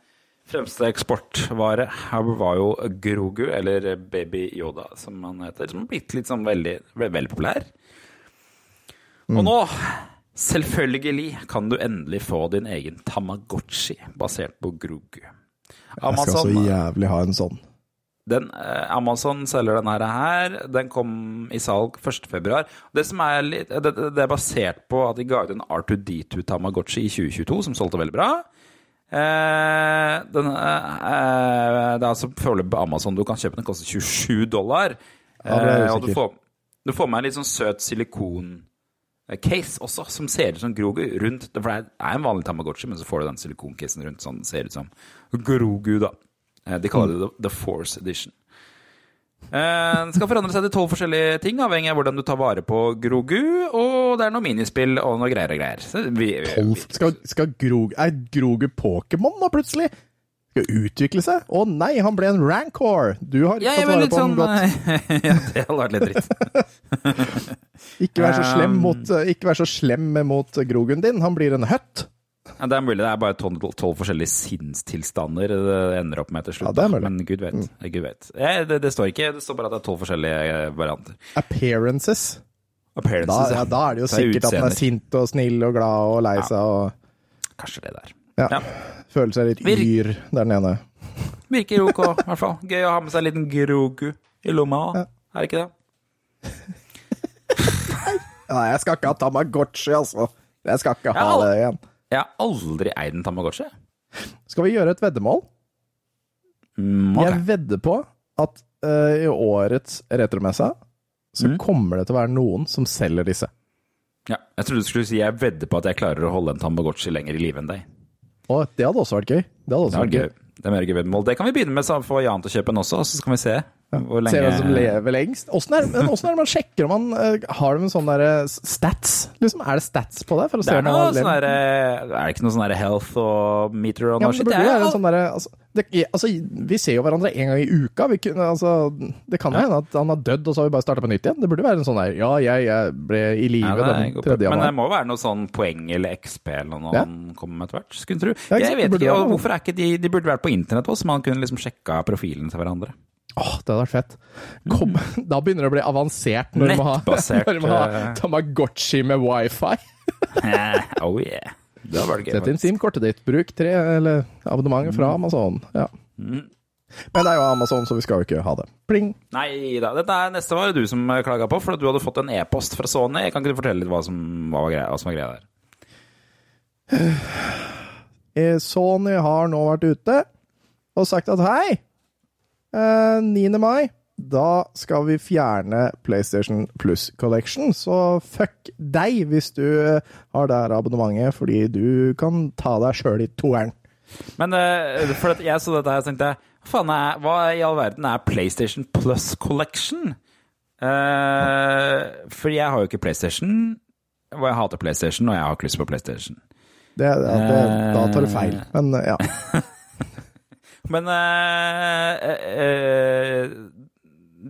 fremste eksportvare her var jo Grogu, eller Baby Yoda, som han heter. Som har blitt litt sånn veldig, veldig, veldig populær. Og nå, selvfølgelig, kan du endelig få din egen Tamagotchi basert på Grogu. Jeg skal så jævlig ha en sånn. den, eh, Amazon selger denne her. Den kom i salg 1.2. Det som er litt, det, det er basert på at de ga ut en R2D2 Tamagotchi i 2022, som solgte veldig bra. Eh, den, eh, det er altså foreløpig Amazon du kan kjøpe den. koster 27 dollar. Ja, Eh, og du får, du får med en litt sånn søt silikon-case også, som ser ut som Grogu rundt. For det er en vanlig Tamagotchi, men så får du den silikoncasen rundt, sånn ser ut som Grogu, da. Eh, De kaller det The- Force Edition. Eh, Den skal forandre seg til tolv forskjellige ting, avhengig av hvordan du tar vare på Grogu. Og det er noe minispill og noe greier og greier. Vi, vi, Tolv Skal, skal Grogu Er Grogu Pokémon nå, plutselig? Skal utvikle seg? Å nei, han ble en rancor! Du har ikke ja, fått vare på sånn godt. Ja, det hadde vært litt dritt. Ikke vær så slem Um, mot, ikke vær så slem mot Grogun din. Han blir en høtt. Ja, det er mulig det er bare tolv, forskjellige sinnstilstander det ender opp med til slutt. Ja, det er mulig. Men gud vet. Gud vet. Eh, det, det står ikke, det står bare at det er tolv forskjellige eh, varianter. Appearances. Da, ja, da er det jo sikkert er sikkert at han er sint og snill og glad og lei seg og Kanskje det der. Ja, Ja. føler seg litt Virk- yr der nede. Virker ok, i hvert fall. Gøy å ha med seg en liten grogu i lomma. Er det ikke det? Nei, jeg skal ikke ha Tamagotchi, altså. Jeg skal ikke ha Ja. det igjen. Jeg har aldri eid en Tamagotchi. Skal vi gjøre et veddemål? Mm, okay. Jeg vedder på at uh, i årets retromesse så Mm. kommer det til å være noen som selger disse. Ja, jeg trodde du skulle si jeg vedder på at jeg klarer å holde en Tamagotchi lenger i live enn deg. Og det hadde også vært gøy. Det hadde også det vært gøy. gøy. Det er mer gøy veddemål. Det kan vi begynne med, så få Jan til å kjøpe en også, og så skal vi se hvor lenge Se hvem som lever lengst. Åssen er, men åssen er det man sjekker om man eh, Har de en sånn derre stats? Liksom, er det stats på det? For å Det er noe sånn levd? Er det ikke noe sånn health og meter og Ja, noe men det er sånn altså, det- altså, Vi ser jo hverandre en gang i uka. Vi kunne, altså, det kan jo hende at han har dødd, og så har vi bare starta på nytt igjen. Det burde være en sånn der Ja, jeg, jeg ble i live Ja, den tredje januar. Men det må være noe sånn poeng eller XP eller noe Ja. han kommer med etter hvert. Skulle tro. Ja? Jeg vet ikke, hvorfor er ikke de De burde vært på internett også, så man kunne liksom sjekka profilen til hverandre. Åh, det hadde vært fett. Kom, Da begynner det å bli avansert når du må ha, eh. Tamagotchi med wifi. oh yeah. Det hadde vært gøy. Sett inn. SIM-kortet ditt. Bruk tre eller abonnement fra Amazon. Ja. Mm. Men det er jo Amazon, så vi skal jo ikke ha det. Pling! Nei da. Dette er, neste var det du som klaga på, for du hadde fått en e-post fra Sony. Kan ikke du fortelle litt hva som, hva var greia, hva som var greia der? Eh, Sony har nå vært ute og sagt at hei, eh, 9. mai, da skal vi fjerne PlayStation Plus Collection. Så fuck deg hvis du eh, har det her abonnementet, fordi du kan ta deg sjøl i toeren. Men eh, for at jeg så dette her, tenkte jeg faen er, hva i all verden er PlayStation Plus Collection? Eh, for jeg har jo ikke PlayStation, og jeg hater PlayStation, og jeg har ikke lyst på PlayStation. Det, det, det, da tar du feil. Men eh, ja. Men eh, eh,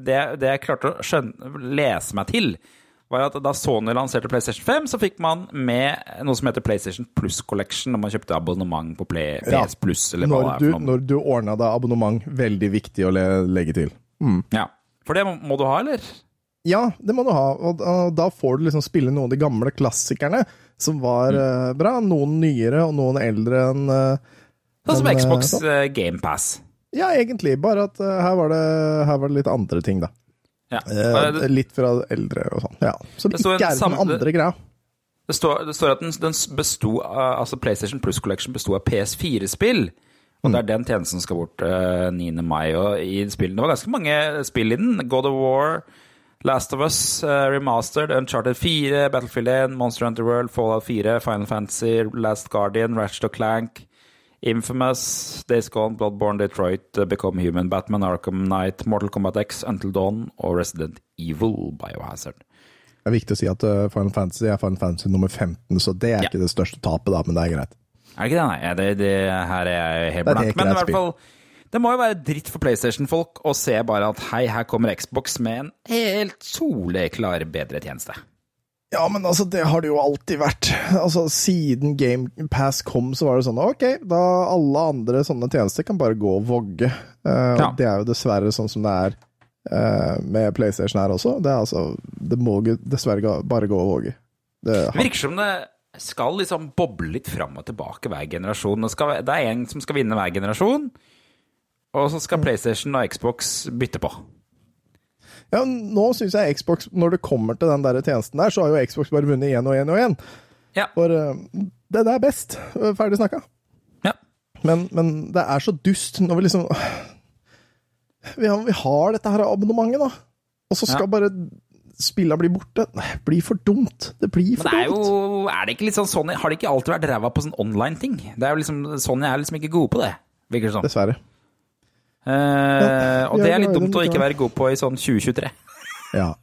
det, det jeg klarte å skjønne, lese meg til, var at da Sony lanserte PlayStation 5, så fikk man med noe som heter PlayStation Plus Collection, når man kjøpte abonnement på Play, Ja. PS Plus, eller hva Når det er du, for noe. når du ordna deg abonnement, veldig viktig å le legge til. Ja. For det må, må du ha, eller? Ja, det må du ha. Og, og da får du liksom spille noen av de gamle klassikerne som var Mm. uh, bra. Noen nyere og noen eldre enn eh, Sånn som eh, Xbox sånn. GamePass. Game Pass. Ja, egentlig. Bare at uh, her, var det, her var det litt andre ting, da. Ja. Uh, litt fra eldre og sånn. Ja. Som Det ikke er den samme- andre greia. det, står, det står at den, den besto av Altså PlayStation Plus Collection besto av PS4-spill. Og det er den tjenesten som skal bort uh, 9. mai. Og i spillene Det var ganske mange spill i den. God of War, Last of Us, uh, Remastered, Uncharted 4, Battlefield 1, Monster Hunter World, Fallout 4, Final Fantasy, Last Guardian, Ratchet Clank, Infamous, Days Gone, Bloodborne, Detroit, eh, Become Human, Batman, Arkham Knight, Mortal Kombat X, Until Dawn og Resident Evil Biohazard. Det er viktig å si at eh, Final Fantasy er Final Fantasy nummer 15, så det er Ja. ikke det største tapet, da, men det er greit. Er det ikke det? Nei, det, det her er jeg helt blank. Men i hvert fall, det må jo være dritt for PlayStation-folk å se bare at hei, her kommer Xbox med en helt soleklar bedre tjeneste. Ja, men altså, det har det jo alltid vært. Altså, Siden Game Pass kom, så var det sånn ok, da alle andre sånne tjenester kan bare gå og vogge. Uh, Ja. Det er jo dessverre sånn som det er uh, med PlayStation her også. Det altså Det må dessverre bare gå og våge. Det Det virker som det skal liksom boble litt fram og tilbake hver generasjon. Det, skal, det er en som skal vinne hver generasjon, og så Mm. skal PlayStation og Xbox bytte på. Ja, nå syns jeg Xbox, når det kommer til den der tjenesten der, så har jo Xbox bare vunnet igjen og igjen og igjen. Ja. For eh, det der er best. Eh, Ferdig snakka. Ja. Men, men det er så dust når vi liksom Vi har, vi har dette her abonnementet, da. Og så skal Ja. bare spilla bli borte. Nei, blir for dumt. Det blir Men for det er dumt. jo Er det ikke litt sånn Sony Har det ikke alltid vært ræva på sånn online-ting? Det er jo liksom Sony er liksom ikke gode på det, virker det som. Dessverre. Eh, og det er litt dumt å ikke være god på i sånn 2023. Ja.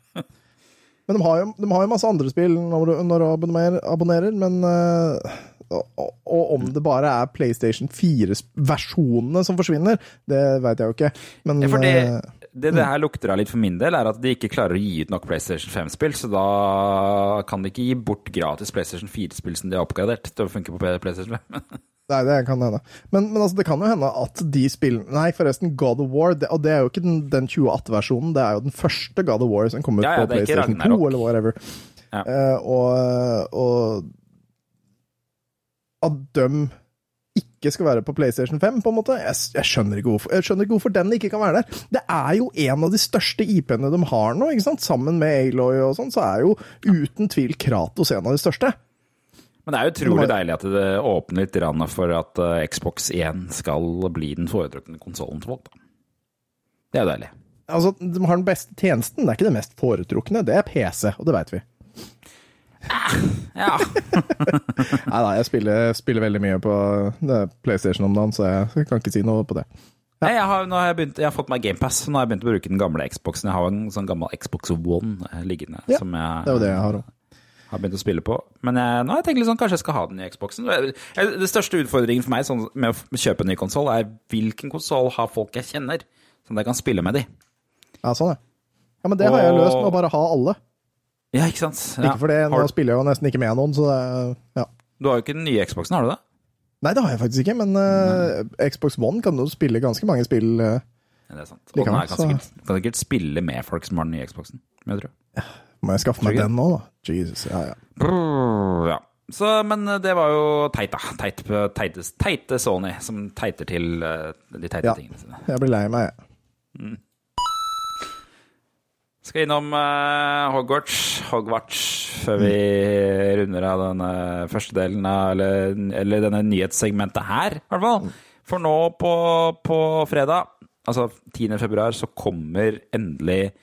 Men de har jo, de har jo masse andre spill når du, når du abonnerer, abonnerer, men uh, og, og- om det bare er PlayStation 4-versjonene som forsvinner, det veit jeg jo ikke. Men Ja, eh, det, Det det her lukter av litt for min del, er at de ikke klarer å gi ut nok PlayStation 5-spill, så da kan de ikke gi bort gratis PlayStation 4-spill som de har oppgradert til å funke på PlayStation 5. Nei, det kan hende. Men, men altså, det kan jo hende at de spillene Nei, forresten, God of War, det, og det er jo ikke den, den 2018-versjonen, det er jo den første God of War som kom ut Ja, ja, på PlayStation 2, eller whatever. Ja. Uh, og, og at de ikke skal være på PlayStation 5, på en måte. Jeg, jeg, skjønner ikke hvorfor, jeg skjønner ikke hvorfor den ikke kan være der. Det er jo en av de største IP-ene de har nå, ikke sant? Sammen med Aloy og sånn, så er jo uten tvil Kratos en av de største. Men det er utrolig deilig at det åpner litt for at eh, Xbox 1 skal bli den foretrukne konsollen til folk. Da. Det er jo deilig. Altså, De har den beste tjenesten, det er ikke det mest foretrukne. Det er PC, og det veit vi. Ja. Nei da, jeg spiller, spiller veldig mye på er PlayStation om dagen, så jeg kan ikke si noe på det. Nei, jeg har, har jeg, begynt, jeg har fått meg GamePass, så nå har jeg begynt å bruke den gamle Xboxen. Jeg har en sånn gammel Xbox One eh, liggende Ja, som jeg Det er jo det jeg har òg. Har begynt å spille på. Men jeg, nå har jeg tenkt litt sånn, kanskje jeg skal ha den i Xboxen. Jeg- jeg- Det største utfordringen for meg sånn, med å kjøpe en ny konsoll, er hvilken konsoll har folk jeg kjenner, som jeg kan spille med de. Ja, sånn, ja. Ja, men det har jeg løst med å bare ha alle. Ja, ikke sant? Ja. Ikke for det, nå spiller jeg jo nesten ikke med noen, så det Ja. du har jo ikke den nye Xboxen, har du det? Nei, det har jeg faktisk ikke, men uh, Xbox One kan jo spille ganske mange spill. Uh, Ja, det er sant. Og den kan, sikkert, spille med folk som har den nye Xboxen. Jeg tror. Må jeg skaffe meg den nå, da? Jesus, ja ja. Brr, Ja. Så, men eh, det var jo teit, da. Teit, teite, teite Sony, som teiter til eh, de teite Ja. tingene sine. Jeg blir lei meg, jeg. Skal innom uh, Hogwarts, Hogwarts før vi runder av denne første delen av Eller, eller denne nyhetssegmentet her, i hvert fall. For nå på, på fredag, altså 10. februar, så kommer endelig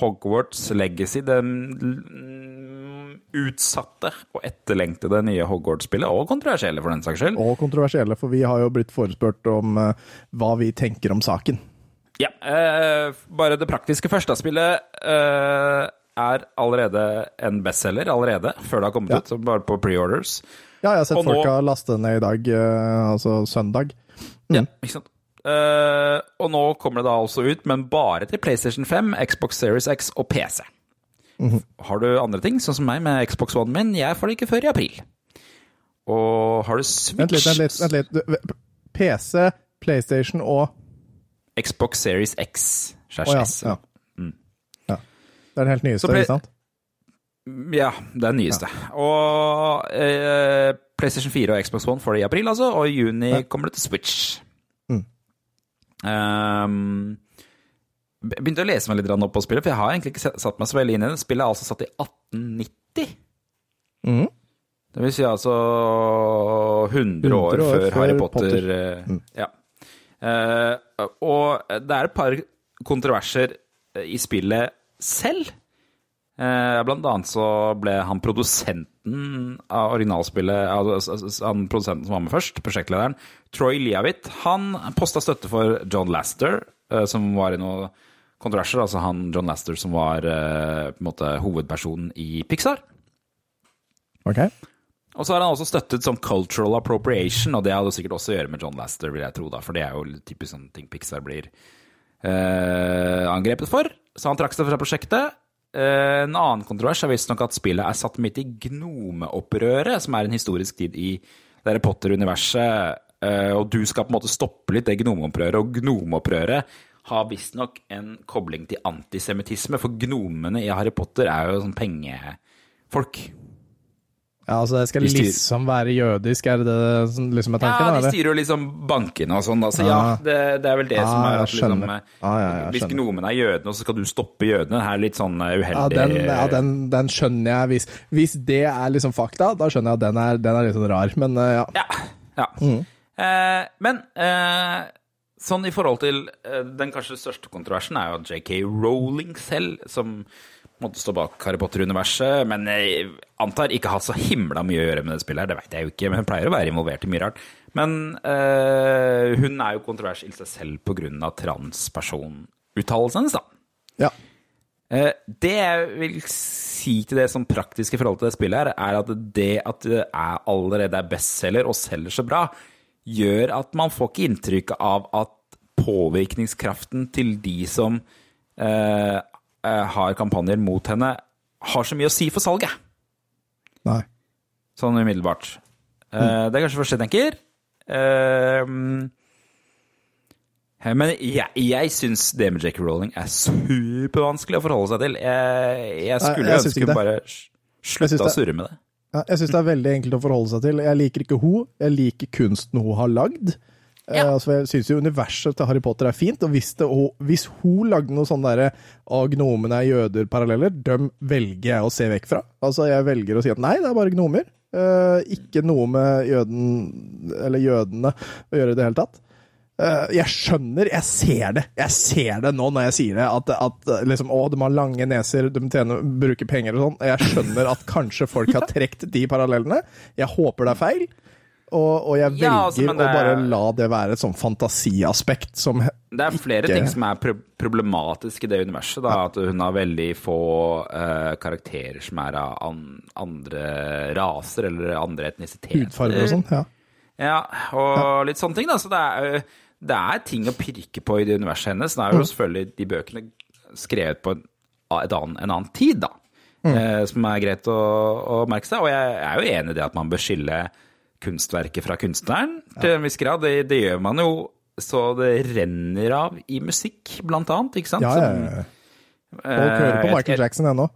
Hogwarts Legacy. Den mm, utsatte og etterlengtede nye Hogwarts-spillet, og kontroversielle for den saks skyld. Og kontroversielle, for vi har jo blitt forespurt om eh, hva vi tenker om saken. Ja, eh, bare det praktiske første spillet eh, er allerede en bestselger allerede, før det har kommet Ja. ut, så bare på preorders. Ja, jeg har sett Og nå- folk har lastet ned i dag, eh, altså søndag. Ja, ikke sant? Eh, og nå kommer det da altså ut, men bare til PlayStation 5, Xbox Series X og PC. Har du andre ting, sånn som meg med Xbox One min, jeg får det ikke før i april. Og har du Switch, Vent litt, vent litt. litt. PC, PlayStation og Xbox Series X slash Å ja. S. ja. ja. Det er den helt nyeste, ikke sant? Ja, det er den nyeste. Og eh, PlayStation 4 og Xbox One får det i april, altså, og i juni Ja. kommer det til Switch. Mm. Um, begynte å lese meg litt opp på spillet, for jeg har egentlig ikke satt meg så veldig inn i det. Spillet er altså satt i 1890. Mm. Det vil si altså 100 år, 100 år før, før Harry Potter. Potter. eh, Ja. Uh, og det er et par kontroverser eh, i spillet selv. Uh, blant annet så ble han produsenten av originalspillet, han produsenten som var med først, prosjektlederen, Troy Liavit, han posta støtte for John Laster, eh, som var i noen kontroverser. Altså han John Laster som var eh, på en måte hovedpersonen i Pixar. Ok. Og så har han også støttet som cultural appropriation, og det hadde sikkert også å gjøre med John Laster, vil jeg tro, da, for det er jo typisk sånne ting Pixar blir eh, angrepet for. Så han trakk seg fra prosjektet. Eh, en annen kontrovers er visstnok at spillet er satt midt i gnomeopprøret, som er en historisk tid i Harry Potter-universet, eh, og du skal på en måte stoppe litt det gnomeopprøret, og gnomeopprøret har visstnok en kobling til antisemittisme, for gnomene i Harry Potter er jo sånn pengefolk. Ja, altså det skal De liksom være jødisk, er det det som liksom er tanken? Ja, de styrer jo liksom bankene og sånn, da. Så ja, Ah. det, det er vel det som Ah, er jeg at liksom skjønner. Ah, ja, ja, Hvis gnomen er jødene, så skal du stoppe jødene. Det er litt sånn eh, Ja, uheldig. den, ja den, den skjønner jeg. Hvis, hvis det er liksom fakta, da skjønner jeg at den er, den er litt sånn rar, men eh, ja. Ja. ja. Eh, men eh, sånn i forhold til eh, den kanskje største kontroversen er jo JK Rowling selv, som måtte stå bak Harry Potter-universet, men jeg antar ikke har så himla mye å gjøre med det spillet her, det vet jeg jo ikke, men hun pleier å være involvert i mye rart. Men øh, hun er jo kontrovers i seg selv av transpersonuttalelsen hennes, da. ja. Eh, Det jeg vil si til det som praktiske forholdet til det spillet her, er at det at det er allerede er bestselger og selger så bra, gjør at man får ikke inntrykk av at påvirkningskraften til de som eh, har kampanjer mot henne, har så mye å si for salget. Nei. Sånn umiddelbart. Mm. Det er kanskje det første jeg tenker. Eh, men jeg, jeg syns det med Jackie Rowling er supervanskelig å forholde seg til. Jeg, jeg skulle jeg ønske hun bare slutta å surre med det. Jeg syns det er veldig enkelt å forholde seg til. Jeg liker ikke hun, jeg liker kunsten hun har lagd. Ja. Eh, altså, jeg syns jo universet til Harry Potter er fint, og hvis, det, og hvis hun lagde noe sånn derre gnomene er jøder-paralleller, dem velger jeg å se vekk fra. Altså, jeg velger å si at nei, det er bare gnomer. Uh, ikke noe med jøden, eller jødene å gjøre i det hele tatt. Uh, jeg skjønner, jeg ser det. Jeg ser det nå når jeg sier det, at, at liksom, å, de har lange neser, de tjener, bruker penger og sånn. Jeg skjønner at kanskje folk har trukket de parallellene. Jeg håper det er feil. Og, og jeg velger Ja, altså, er, å bare la det være et sånn fantasiaspekt som Det er flere Ikke- ting som er pro problematisk i det universet. Da. At hun har veldig få uh, karakterer som er av an andre raser eller andre etnisiteter. hudfarger og sånn. Ja. Ja, og litt sånne ting, da. Så det er, jo- det er ting å pirke på i det universet hennes. Det er Mm. jo selvfølgelig de bøkene skrevet på en, annen, en annen tid, da. Mm. Uh, som er greit å, å merke seg. Og jeg er jo enig i det at man bør skille kunstverket fra kunstneren til en viss grad. Det, det gjør man jo så det renner av i musikk, blant annet. Ikke sant? Ja, ja, ja. Folk hører på Michael Jackson ennå.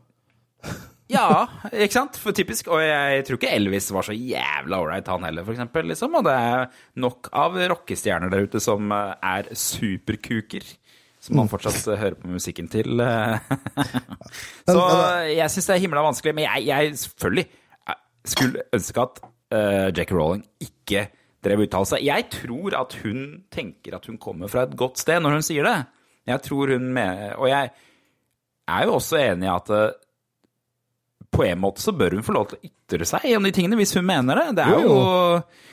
Ja, ikke sant? For typisk. Og jeg tror ikke Elvis var så jævla ålreit, han heller, for eksempel. Liksom. Og det er nok av rockestjerner der ute som eh, er superkuker. Som man fortsatt eh, hører på musikken til. eh. så jeg syns det er himla vanskelig. Men jeg, jeg selvfølgelig eh, skulle ønske at uh, Jackie Rowling ikke drev uttalelse. Jeg tror at hun tenker at hun kommer fra et godt sted når hun sier det. Jeg tror hun mener Og jeg er jo også enig i at uh, på en måte så bør hun få lov til å ytre seg om de tingene, hvis hun mener det. Det er Jo,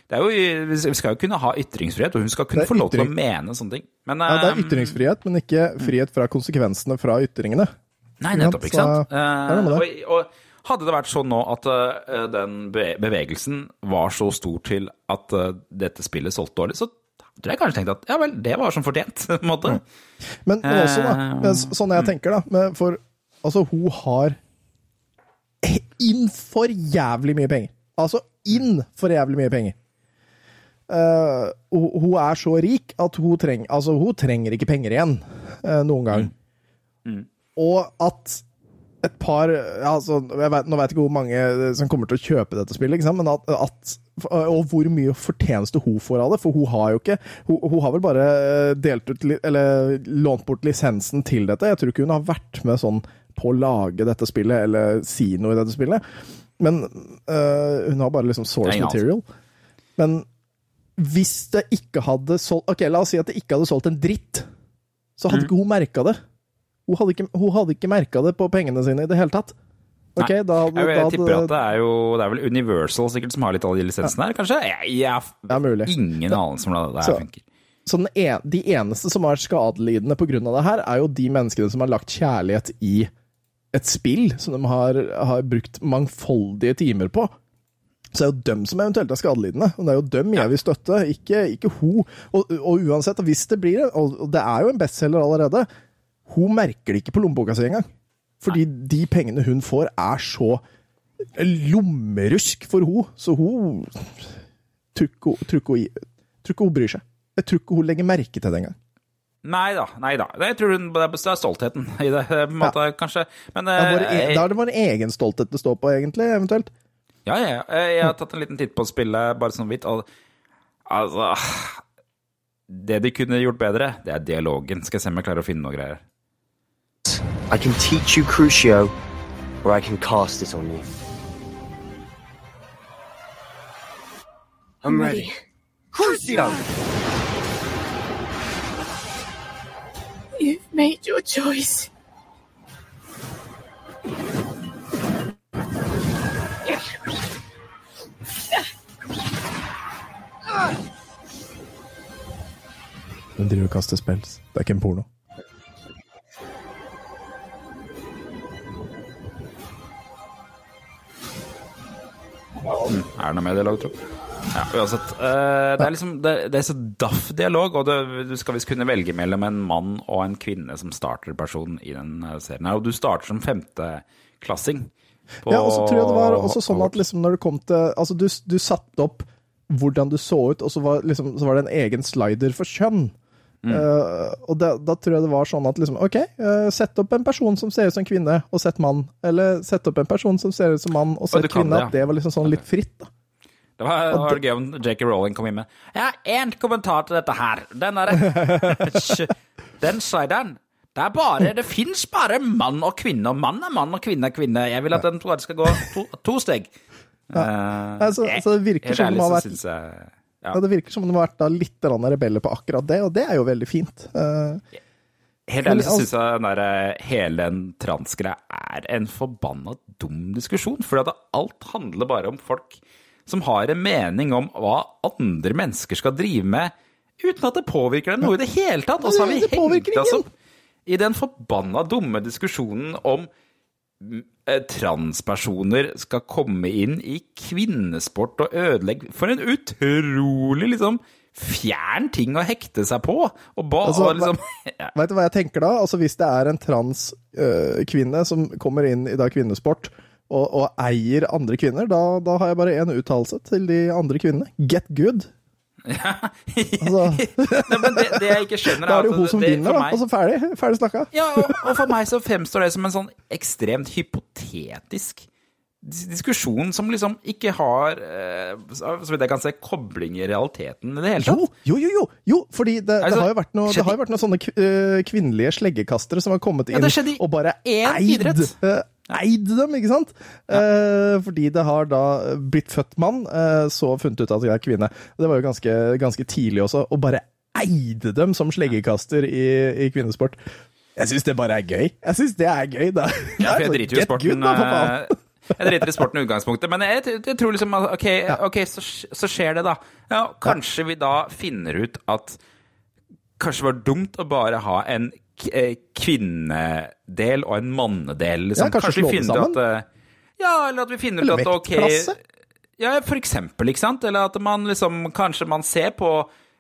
det er jo Vi skal jo kunne ha ytringsfrihet, og hun skal kunne få lov til å mene sånne ting. Men Ja, det er eh, ytringsfrihet, men ikke frihet fra konsekvensene fra ytringene. Nei, nettopp, ikke Så, sant? det er noe med Eh, og, og hadde det vært sånn nå at uh, den bevegelsen var så stor til at uh, dette spillet solgte dårlig, så tror jeg kanskje tenkte at ja vel, det var som fortjent, på en måte. Men, men også, da, Eh, men sånn jeg tenker, da men For altså, hun har inn for jævlig mye penger. Altså inn for jævlig mye penger. Uh, hun, er så rik at hun, treng, altså, hun trenger ikke penger igjen uh, noen gang. Og at et par ja, altså, vet, Nå vet jeg ikke hvor mange som kommer til å kjøpe dette spillet, men at, at og hvor mye fortjeneste hun får av det. For hun har jo ikke Hun, hun har vel bare eh, delt ut Eller lånt bort lisensen til dette. Jeg tror ikke hun har vært med sånn på å lage dette spillet eller si noe i dette spillet. Men øh, hun har bare liksom source er ingen material. Men hvis det ikke hadde solgt Ok, la oss si at det ikke hadde solgt en dritt, så Mm. hadde ikke hun merka det. Hun hadde ikke, hun hadde ikke merka det på pengene sine i det hele tatt. Okay, da jeg, Jeg, jeg tipper at det er jo Det er vel Universal sikkert som har litt av de lisensene her, kanskje? Jeg, jeg ingen anelse om hvordan det her funker. Så en, de eneste som er skadelidende pga. det her, er jo de menneskene som har lagt kjærlighet i et spill som de har, har brukt mangfoldige timer på. Så det er jo dem som eventuelt er skadelidende, og det er jo dem jeg vil støtte, ikke, ikke hun. Og, og uansett, hvis det blir og det er jo en bestselger allerede, hun merker det ikke på lommeboka si engang. Fordi de pengene hun får, er så lommerusk for hun, så hun tror ikke hun- bryr seg. Jeg tror ikke hun legger merke til det engang. Nei da. nei da. Jeg tror hun, det er stoltheten i det, på en måte, kanskje. Men er, vår, eh, da er det vår egen stolthet det står på, egentlig, eventuelt. Ja, ja, ja. Eh, Jeg har tatt en liten titt på spillet, bare sånn vidt. Altså Det de kunne gjort bedre, det er dialogen. Skal jeg se om jeg klarer å finne noe greier. I can teach you Crucio, or I can cast it on you. I'm ready. Crucio! You've made your choice. Hun driver og kaster spells. Det er ikke en porno. Er det noe med dialog, tro? Ja, uansett. eh, det er liksom Det, det er så daff dialog, og det, du skal visst kunne velge mellom en mann og en kvinne som starterperson i den eh, serien. her, Og du starter som femteklassing. på Ja, og så tror jeg det var også sånn at liksom når det kom til Altså, du, du satte opp hvordan du så ut, og så var, liksom, så var det en egen slider for kjønn. Mm. Eh, og da, da tror jeg det var sånn at liksom OK, uh, sett opp en person som ser ut som kvinne, og sett mann. Eller sett opp en person som ser ut som mann, og sett og kvinne. det, ja. At det var liksom sånn litt fritt, da. Det var, det var gøy om J.K. Rowling kom inn med Jeg har én kommentar til dette her. Den er Den slideren det er bare, det fins bare mann og kvinne, og mann er mann og kvinne er kvinne. Jeg vil at den skal gå to, to steg. Eh, Altså, så det virker som om ærlig har vært jeg ja. ja, Det virker som de har vært da litt rebeller på akkurat det, og det er jo veldig fint. Uh, Helt ærlig så syns jeg den der, eh, hele den transgreia er en forbanna dum diskusjon. For alt handler bare om folk som har en mening om hva andre mennesker skal drive med, uten at det påvirker dem noe i det hele tatt. Og så har vi hengt oss opp i den forbanna dumme diskusjonen om transpersoner skal komme inn i kvinnesport og ødelegge For en utrolig liksom fjern ting å hekte seg på! Og ba, Altså, liksom, ja. Vet du hva jeg tenker da? Altså Hvis det er en transkvinne som kommer inn i da kvinnesport og, og eier andre kvinner, da, da har jeg bare én uttalelse til de andre kvinnene. Get good! Altså, Nei, men det, det jeg ikke skjønner, da er det jo hun som vinner, da. meg- så ferdig. Ferdig snakka. Ja, og, og for meg så fremstår det som en sånn ekstremt hypotetisk diskusjon som liksom ikke har, eh, så vidt jeg kan se, kobling i realiteten i det hele Jo, tatt. jo, jo, jo, jo! Fordi det, Altså, det har jo vært noe, noen sånne øh, kvinnelige sleggekastere som har kommet Ja, inn det og bare eid, idrett. Eid dem, ikke sant? Eh, fordi det har da blitt født mann, eh, så funnet ut at jeg er kvinne. Det var jo ganske, ganske tidlig også, og bare eide dem som sleggekaster i, i kvinnesport. Jeg syns det bare er gøy. Jeg syns det er gøy, da. Ja, for jeg er driter jo i sporten. good, eh, Jeg driter i sporten i utgangspunktet, men jeg, jeg tror liksom at ok, okay så, så skjer det, da. Ja, kanskje vi da finner ut at Kanskje det var dumt å bare ha en kvinnedel og en mannedel. Liksom. Ja, kanskje slå vi det sammen? at eh, Ja, eller at vi finner ut at ok? Ja, for eksempel, ikke sant? Eller at man liksom Kanskje man ser på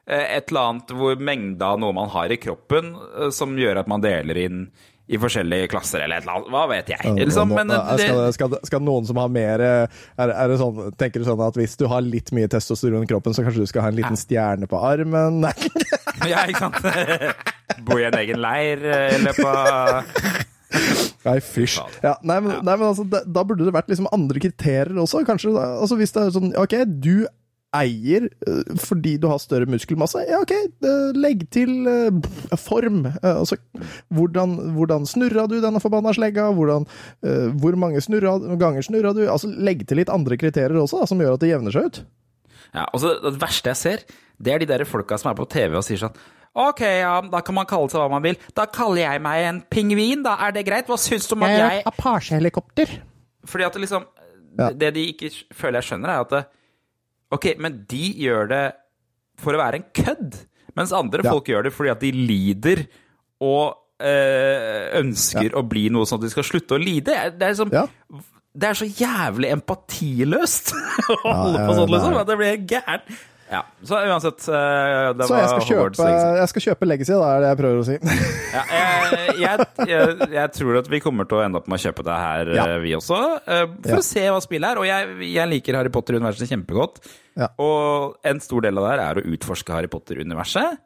eh, et eller annet hvor mengda av noe man har i kroppen, eh, som gjør at man deler inn i forskjellige klasser, eller et eller annet. Hva vet jeg. Liksom, men det, skal, skal, skal noen som har mer eh, er, er sånn, Tenker du sånn at hvis du har litt mye testosteron i kroppen, så kanskje du skal ha en liten stjerne på armen? Nei. Ja, ikke sant? Bo i en egen leir eh, i løpet av Nei, fysj. Ja, nei, men, nei, men altså, da, da burde det vært liksom andre kriterier også. Kanskje, altså Hvis det er sånn OK, du eier øh, fordi du har større muskelmasse. Ja, OK, øh, legg til øh, form. Altså, hvordan, hvordan snurra du denne forbanna slegga? Hvordan, hvor mange snurra, ganger snurra du? Altså, Legg til litt andre kriterier også, da, som gjør at det jevner seg ut. Ja, og så Det verste jeg ser, det er de der folka som er på TV og sier sånn Ok, ja, da kan man kalle seg hva man vil. Da kaller jeg meg en pingvin, da. Er det greit? Hva syns du om at jeg Apache-helikopter. Fordi at det liksom Ja. Det de ikke føler jeg skjønner, er at det, Ok, men de gjør det for å være en kødd. Mens andre Ja. folk gjør det fordi at de lider og øh, ønsker å bli noe sånn at de skal slutte å lide. Det er, liksom, Ja. det er så jævlig empatiløst å holde ja, på sånn, liksom. At det blir gærent. Ja, så uansett eh, det Så jeg skal, kjøpe, jeg skal kjøpe Legacy, da er det jeg prøver å si. Ja, jeg, jeg, jeg, jeg tror at vi kommer til å ende opp med å kjøpe det her, Ja. eh, vi også. eh, For Ja. å se hva spillet er. Og jeg, jeg liker Harry Potter-universet kjempegodt. Ja. Og en stor del av det her er å utforske Harry Potter-universet.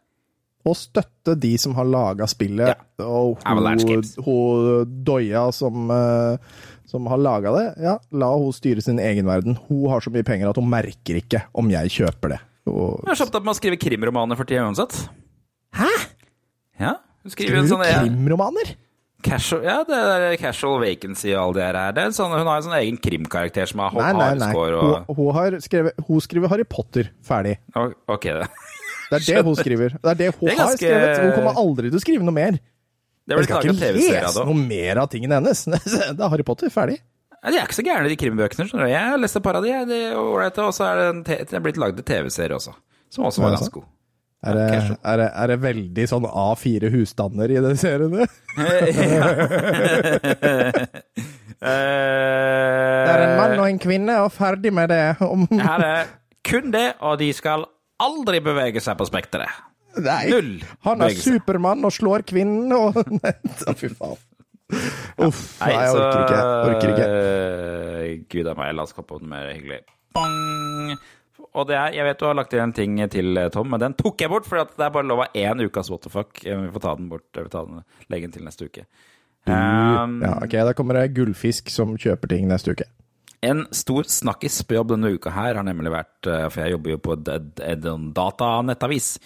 Og støtte de som har laga spillet. Ja. Og hun, hun Doya som, eh, som har laga det, ja, la hun styre sin egen verden. Hun har så mye penger at hun merker ikke om jeg kjøper det. Og, Jeg har opptatt med å skrive krimromaner for tida uansett. Hæ? Ja, hun skriver Skriver en du sånn ja, krimromaner? casual, ja, det er casual vacancy og all det her. Det sånn, hun har en sånn egen krimkarakter som har Nei, nei, nei. Og... Hun, hun, har skrevet, hun skriver Harry Potter ferdig. Ok, det. Det er det hun skriver. Det er det hun Det er har skrevet. Hun kommer aldri til å skrive noe mer. Det Jeg skal ikke lese noe mer av tingene hennes. Det er Harry Potter ferdig. Ja, de er ikke så gærne, de krimbøkene. skjønner du. Jeg har lest et par av de, de er ålreite. Og så er det, en te- det er blitt lagd en TV-serie også, som også var Ja, ganske god. Er det, er, det, er det veldig sånn A4 husstander i den serien? Det er en mann og en kvinne, og ferdig med det. Om, Her er kun det, og de skal aldri bevege seg på spekteret. Nei, Null han er bevegelse. Supermann og slår kvinnen og Nei, fy faen. Uff. Nei, jeg orker ikke. Orker ikke. Uh, Gud a meg, la oss komme på noe mer hyggelig. Bang! Og det er, jeg vet du har lagt inn en ting til, eh, Tom, men den tok jeg bort, for det er bare lov av én ukas what the fuck. Eh, Vi får ta den bort, vi får ta den, legge den til neste uke. Um, Ja, ok, Da kommer det gullfisk som kjøper ting neste uke. En stor snakkis på jobb denne uka her har nemlig vært For jeg jobber jo på en datanettavis.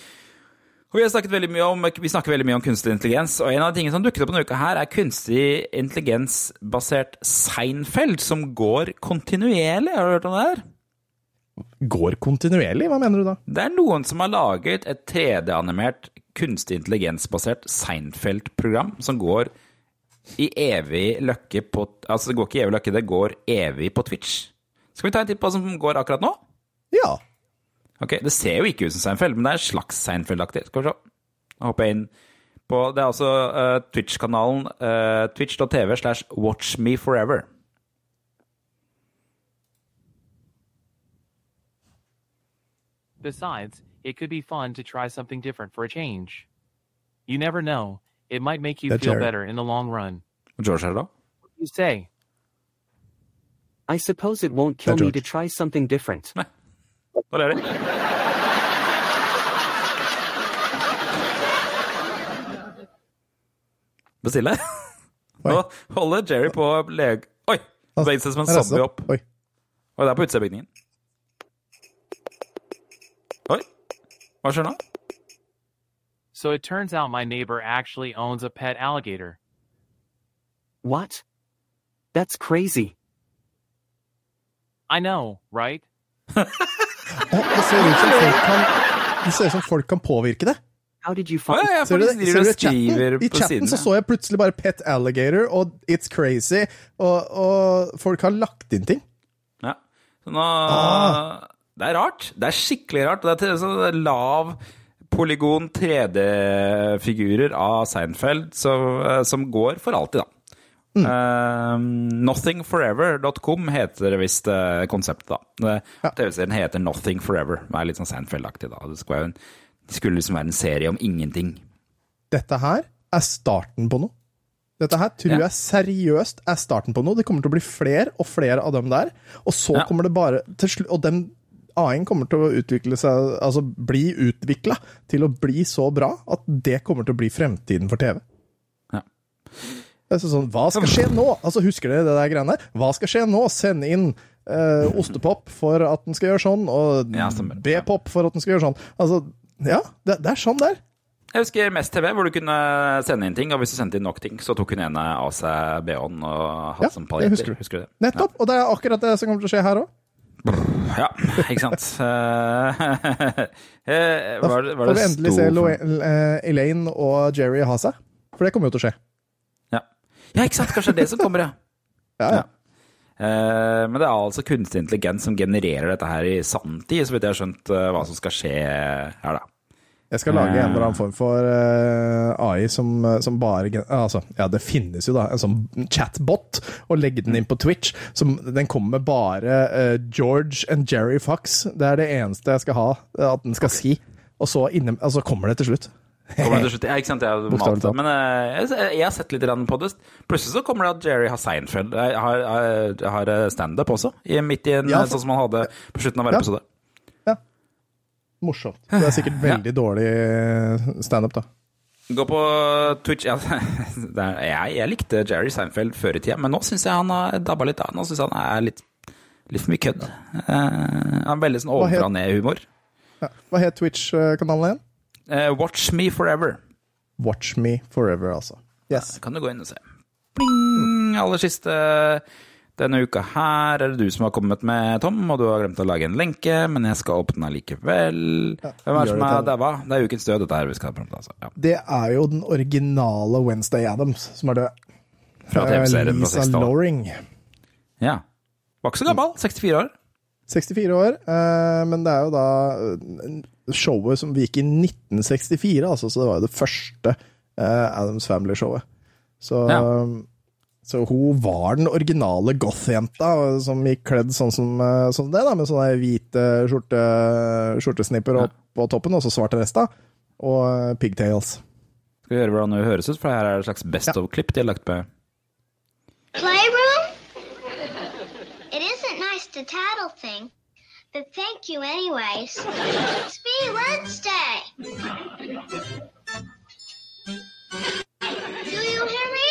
Vi, har snakket veldig om, vi snakker veldig mye om kunstig intelligens, og en av de tingene som dukket opp denne uka her, er kunstig intelligensbasert Seinfeld, som går kontinuerlig. Har du hørt om det her? Går kontinuerlig? Hva mener du da? Det er noen som har laget et 3D-animert kunstig intelligensbasert Seinfeld-program som går i evig løkke på Altså, det går ikke i evig løkke, det går evig på Twitch. Skal vi ta en titt på hva som går akkurat nå? Ja. Ok, Det ser jo ikke ut som Seinfeld, men det er slags Seinfeld-aktig. Skal vi se. Da hopper jeg inn på Det er altså eh, Twitch-kanalen eh, twitch.tv slash watchmeforever. Besides, it could be fun to try something different for a change. You never know, it might make you That's feel right. better in the long run. George her. What do you say? I suppose it won't kill Hey, me George. to try something different. Hva er det? Bestille? Nå holder Jerry på å lege... Oi! Beveget seg som en zombie opp. opp. Oi. Oi, det er på utsida. Oi. Hva skjer nå? So it turns out my neighbor actually owns a pet alligator. What? That's crazy. I know, right? Å, det ser ut som folk kan Det ser ut som folk kan påvirke det. How did you Å find ja, Ser du det? Ser du chatten? I chatten så så jeg plutselig bare Pet Alligator og It's Crazy, og, og folk har lagt inn ting. Ja. Så nå Ah. Det er rart. Det er skikkelig rart. Det er så lav polygon 3D-figurer av Seinfeld som, eh, som går for alltid, da. Mm. Uh, nothingforever.com heter det visst uh, konseptet, da. Ja. TV-serien heter Nothing Forever. Det er litt sånn Seinfeld-aktig, da. Det skulle, en, det skulle liksom være en serie om ingenting. Dette her er starten på noe. Dette her tror Ja. jeg seriøst er starten på noe. Det kommer til å bli flere og flere av dem der. Og så Ja. kommer det bare Og den AI-en kommer til å utvikle seg Altså bli utvikla til å bli så bra at det kommer til å bli fremtiden for TV. Ja. Det er sånn, Hva skal skje nå? Altså Husker dere det der greiene? Hva skal skje nå? Send inn eh, ostepop for at den skal gjøre sånn, og Ja. B-pop for at den skal gjøre sånn. Altså, ja, det, det er sånn det er. Jeg husker Mest TV, hvor du kunne sende inn ting, og hvis du sendte inn nok ting, så tok hun ene av seg BH-en og hadde Ja, som paljetter. husker det. Husker du det? Nettopp. Og det er akkurat det som kommer til å skje her òg. Ja, ikke sant. Eh, Da var det, får vi endelig se eh, Elaine og Jerry ha seg. For det kommer jo til å skje. Ja. ikke sant. Kanskje det er det som kommer, ja. Ja, ja. Eh, men det er altså kunstig intelligens som genererer dette her i sanntid, så vidt jeg har skjønt eh, hva som skal skje her, da. Jeg skal lage en eller annen form for eh, AI som, som bare gen- Altså, ja, det finnes jo da en sånn chatbot, og legge den inn på Twitch. Som, den kommer med bare eh, George and Jerry Fox. Det er det eneste jeg skal ha eh, at den skal si. Og så inne, altså kommer det til slutt. Kommer det til slutt? Ja, ikke sant. Jeg, talt. men eh, jeg, jeg har sett litt på det. Plutselig så kommer det at Jerry har Seinfeld. Har, har standup også, i, midt i en Ja, for- sånn som han hadde på slutten av hver Ja. episode. Morsomt. Det er sikkert veldig dårlig eh, standup, da. Gå på Twitch ja, er, jeg, jeg likte Jerry Seinfeld før i tida, men nå syns jeg han har dabba litt av. Nå syns jeg han er litt, litt for mye kødd. Eh, han er veldig sånn ovenfra-ned-humor. Ja. Hva het Twitch-kanalen igjen? Eh, Watch Me Forever. Watch Me Forever, altså. Yes. kan du gå inn og se. Bling! Aller siste denne uka her er det du som har kommet med, Tom, og du har glemt å lage en lenke, men jeg skal åpne den likevel. Hvem er det som er daua? Det er ukens død, dette her vi skal prate om. Altså. Ja. Det er jo den originale Wednesday Adams som er død. Fra TV-serien fra Lisa 60 år. Loring. Ja. Var ikke så gammel. 64 år. 64 år, eh, men det er jo da eh, showet som gikk i 1964, altså, så det var jo det første eh, Adams Family-showet. Så Ja. Så hun var den originale goth-jenta som gikk kledd sånn som, sånn det, da, med sånne hvite skjorte, skjortesnipper opp på toppen, og så svart resta, og pigtails. Skal vi høre hvordan det høres ut, for her er det et slags best of-klipp de har lagt med. Playroom? Nice tattle thing, but thank you anyways. Speedy Wednesday! Do you hear me?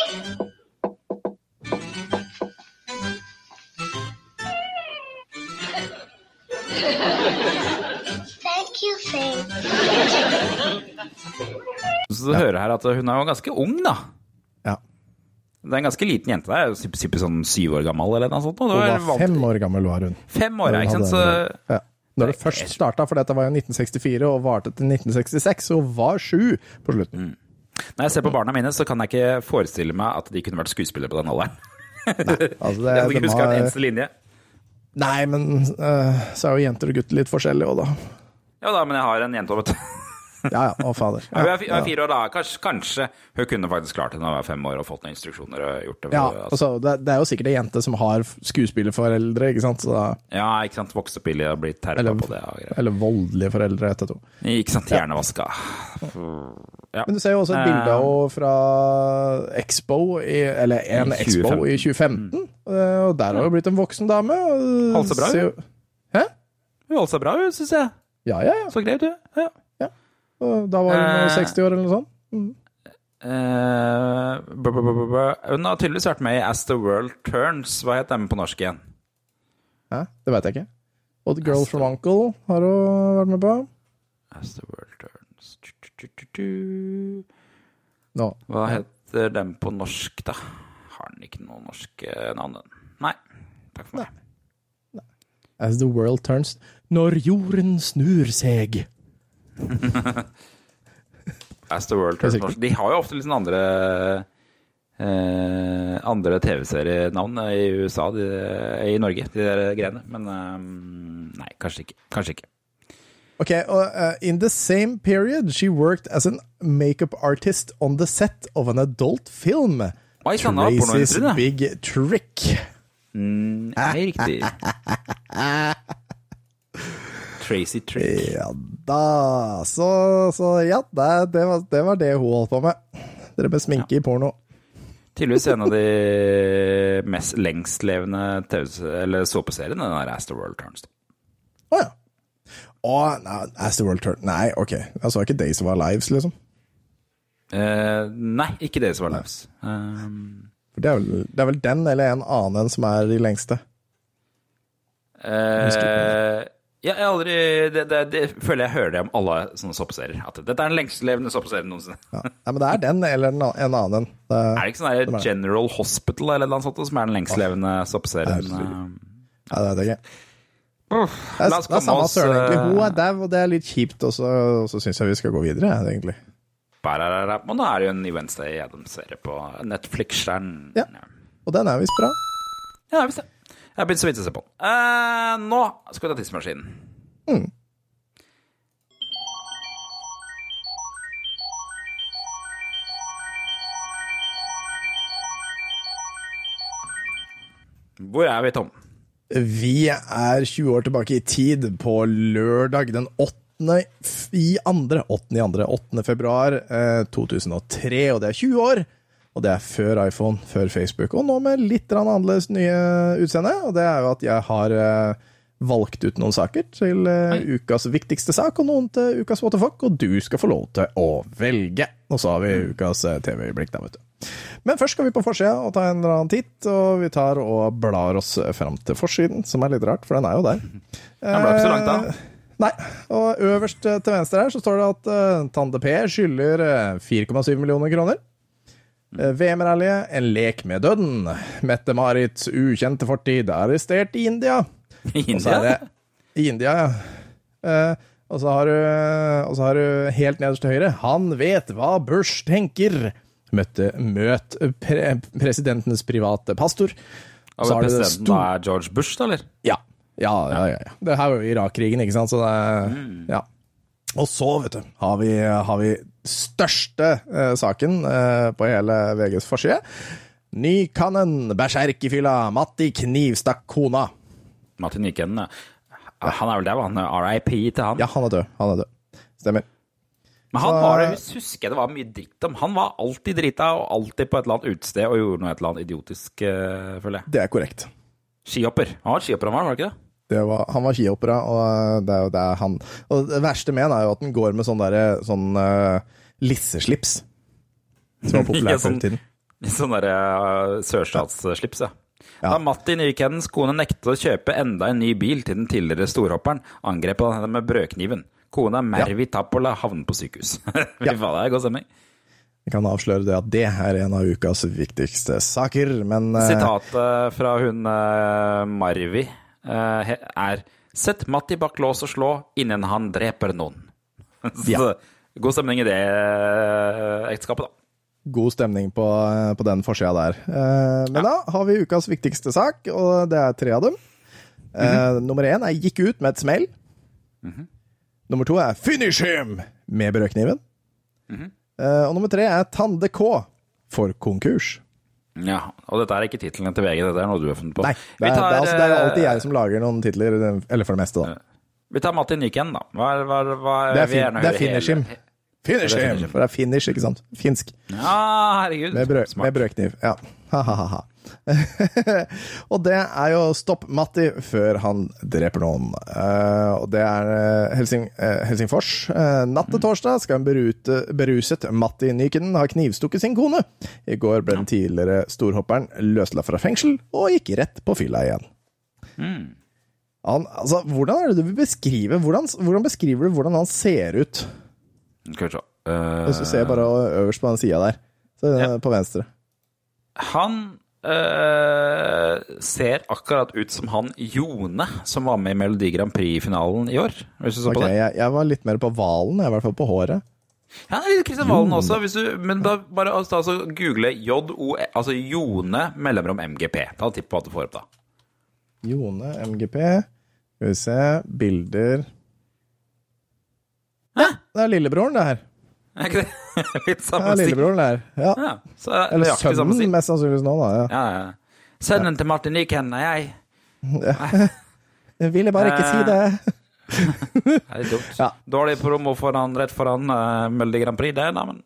Thank you, thing. Så du hører her at hun er jo ganske ung, da. Det er en ganske liten jente der, sikkert sånn syv år gammel eller noe sånt. Hun var fem år gammel, var hun. Fem år, ikke sant? Så ja. Når det først starta, for dette var jo 1964 og varte til 1966, så var sju på slutten. når jeg ser på barna mine, så kan jeg ikke forestille meg at de kunne vært skuespillere på den alderen. Altså, det, Jeg ikke huska en eneste linje. Nei, men uh, så er jo jenter og gutter litt forskjellige òg, da. Ja da, men jeg har en jente vet du. Ja ja, å fader. Ja, hun er hun er fire år da. Kanskje, kanskje hun kunne faktisk klart det når hun var fem år og fått noen instruksjoner og gjort det. Ja, altså. altså, det, det er jo sikkert ei jente som har skuespillerforeldre, ikke sant? Så da, ja, ikke sant. Vokst opp i og blitt terpa eller, på det. Eller voldelige foreldre, etter to. Ikke sant. Hjernevaska. Ja. Men du ser jo også et Eh. bilde fra Expo, i, eller en I Expo i 2015. Mm. Og der har hun blitt en voksen dame. Holdt seg bra, jo- Hæ? Hun holdt seg bra, hun, syns jeg. Ja, ja, ja. Så greit, du. Ja. Da var hun Eh. 60 år eller noe sånt. Eh, bu- bu. Hun har tydeligvis vært med i As the World Turns. Hva het den på norsk igjen? Hæ? Det vet jeg ikke. Og The Girl from Uncle har hun vært med på. As the World Turns tu, tu, tu, tu, tu. Nå. Hva heter den på norsk, da? Har den ikke noe norsk eh, navn, den? Nei. Takk for meg. As the world turns Når jorden snur seg. As the World Turns norsk. De har jo ofte litt sånn andre eh, Andre TV-serienavn i USA, de, i Norge, de der greiene. Men eh, nei, kanskje ikke. Kanskje ikke. Ok, og uh, In the same period, she worked as an makeup artist on the set of an adult film. Oi sann, Tracy's. Big Trick. Mm, Nei, riktig. Tracy Trick. Ja da Så, så ja, det, det, var, det var det hun holdt på med. Dere med sminke i porno. Tydeligvis en av de mest lengstlevende såpeseriene, den der As World Turns. Å ja. Å, nei, As the world turn Nei, ok. Jeg så ikke Days of Our Lives, liksom. Eh, nei, ikke Days of Our Lives. Um, det er, vel, det er vel den eller en annen en som er de lengste. eh, ja, jeg har aldri det, det, det føler jeg hører det om alle sånne soppserier. At dette er den lengstlevende soppserien noensinne. Ja. Nei, men det er den eller en, an- en annen en. Det, Er det ikke sånn der General Hospital eller noe sånt som er den lengstlevende soppserien herregud. Eh, ja, det vet jeg ikke. Uff, Det er, det er samme søren, egentlig. Hun eh, er dau, og det er litt kjipt, og så, så syns jeg vi skal gå videre, egentlig. Og nå er det jo en ny Wednesday Adams-serie på Netflix-stjernen. Ja. Og den er visst bra. Ja, visst det. Jeg har begynt så vidt å se på den. Eh, nå skal vi ta tidsmaskinen. Mm. Hvor er vi, Tom? Vi er 20 år tilbake i tid, på lørdag den 8. i andre, 8. i andre, 8. februar eh, 2003, og det er 20 år. Og det er før iPhone, før Facebook, og nå med litt annerledes nye utseende. Og det er jo at jeg har eh, valgt ut noen saker til eh, ukas viktigste sak, og noen til ukas what the fuck, og du skal få lov til å velge. Og så har vi ukas eh, TV-øyeblikk, der, vet du. Men først skal vi på forsida og ta en eller annen titt, og vi tar og blar oss fram til forsiden, som er litt rart, for den er jo der. Den ble ikke så langt, da. Nei, og øverst til venstre her så står det at Tande P skylder eh, 4,7 millioner kroner. Uh, VM-rallyet, en lek med døden. Mette-Marits ukjente fortid, arrestert i India. I er det I India, ja. Eh, og, så har du, og så har du helt nederst til høyre Han vet hva Bush tenker. Møtte, møt pre, presidentenes private pastor. Og du det presidenten er George Bush, da, eller? Ja. Ja, ja, ja, ja. Det her var jo Irak-krigen, ikke sant, så det er Ja. Og så, vet du, har vi, har vi største eh, saken eh, på hele VGs forside. Nykannen, berserkefylla, Matti knivstakk kona. Matti Nykannen, ja. Han er vel der, han RIP til han. Ja, han er død. Han er død. Stemmer. Men han var jeg husker det var mye dritt om. Han var alltid drita, og alltid på et eller annet utested og gjorde noe et eller annet idiotisk, eh, føler jeg. Det er korrekt. Skihopper. Han var skihopper, han var, var det ikke det? Det var, han var skihoppere, og det er jo det er han Og det verste med han er jo at han går med sånn derre sånn uh, lisseslips. Som var populært før sånn- i tiden. Sånn derre uh, sørstatsslips, ja. Ja. Da Matti Nykennens kone nektet å kjøpe enda en ny bil til den tidligere storhopperen, angrep han henne med brødkniven. Kona Mervi Tappola havnet på sykehus. Fy Ja. faen, det er god stemning. Jeg kan avsløre det at det er en av ukas viktigste saker, men uh, Sitatet fra hun uh, Marvi eh, er Sett Matti bak lås og slå innen han dreper noen. Så Ja. god stemning i det eh, ekteskapet, da. god stemning på, på den forsida der. Eh, men da har vi ukas viktigste sak, og det er tre av dem. Eh, Nummer én er 'gikk ut med et smell'. Nummer to er 'finish him' med brødkniven. Eh, og nummer tre er 'Tande K' for konkurs. Ja, og dette er ikke titlene til VG, dette er noe du har funnet på. Nei, det er, er, det, er, altså, det er eh, alltid jeg som lager noen titler, eller for det meste, da. Vi tar Martin Nyken, da. Hva, hva, hva, Det er, fin, det er finish him. Finish him! For det er finish, ikke sant? Finsk. Ja, herregud. Med, brød, med brødkniv. Ja. Ha-ha-ha. og det er jo Stopp Matti før han dreper noen. Uh, og det er eh, Helsing, uh, Helsingfors. Uh, natt til torsdag skal en berute, beruset Matti Nyken ha knivstukket sin kone. I går ble den tidligere storhopperen løslatt fra fengsel og gikk rett på fylla igjen. Han, altså, hvordan er det du vil beskrive hvordan, hvordan beskriver du hvordan han ser ut? Se. Eh, Hvis du ser bare øverst på den sida der. Så, Ja. På venstre. Han øh, ser akkurat ut som han Jone som var med i Melodi Grand Prix-finalen i år. Hvis du så okay, på det. jeg, jeg var litt mer på hvalen, i hvert fall på håret. Ja, Kristian Valen også, du, men da bare altså, altså, google JO, altså Jone mellomrom MGP. Ta en tipp på hva du får opp da. Jone, MGP. Skal vi se Bilder Hæ? Det er lillebroren, det her. Er ikke det? Litt samme stil. lillebroren der. Ja. Ja, så er Eller sønnen, mest sannsynligvis nå, da. Ja. Ja, ja. Sønnen til Martin Nyken er jeg. Jeg ville bare ikke si det. Det er dumt. Ja. Dårlig promo foran, rett foran uh, Melodi Grand Prix, det, da, men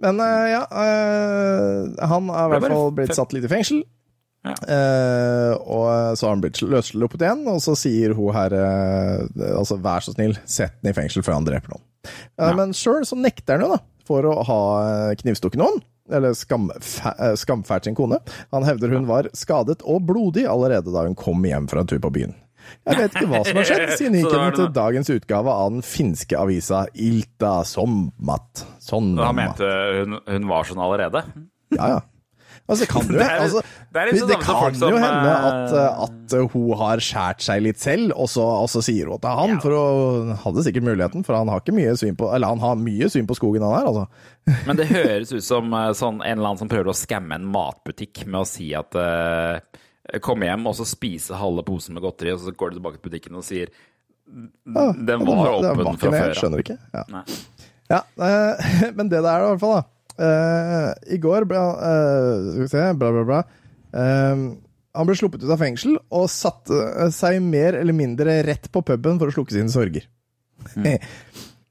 Men uh, ja, uh, han er i hvert fall blitt satt litt i fengsel. Ja. Uh, og så har han blitt løsluppet igjen, og så sier hun her uh, Altså, vær så snill, sett den i fengsel før han dreper noen. Eh, Ja. Men sjøl så nekter han jo, da, for å ha eh, knivstukket noen. Eller eh, skamfælt sin kone. Han hevder hun var skadet og blodig allerede da hun kom hjem fra en tur på byen. Jeg vet ikke hva som har skjedd, siden gikk hun til dagens utgave av den finske avisa Ilta Sommat. Sånn Da mente hun, hun var sånn allerede. ja, ja. Altså, kan Det er- altså, det er sånn det kan jo hende eh, at, eh, at hun har skjært seg litt selv, og så, og så sier hun er han, for hun hadde sikkert muligheten, for han har ikke mye syn på Eller han har mye syn på skogen, han her, altså. Men det høres ut som eh, sånn, en eller annen som prøver å skamme en matbutikk med å si at uh, Kom hjem og så spise halve posen med godteri, og så går du tilbake til butikken og sier Ja, Den var åpen fra før. Skjønner ikke. Ja. Ja, men det der, i hvert fall, da. Eh, I går ble han uh, Skal vi se, bla, bla, bla. Uh, han ble sluppet ut av fengsel og satte seg mer eller mindre rett på puben for å slukke sine sorger.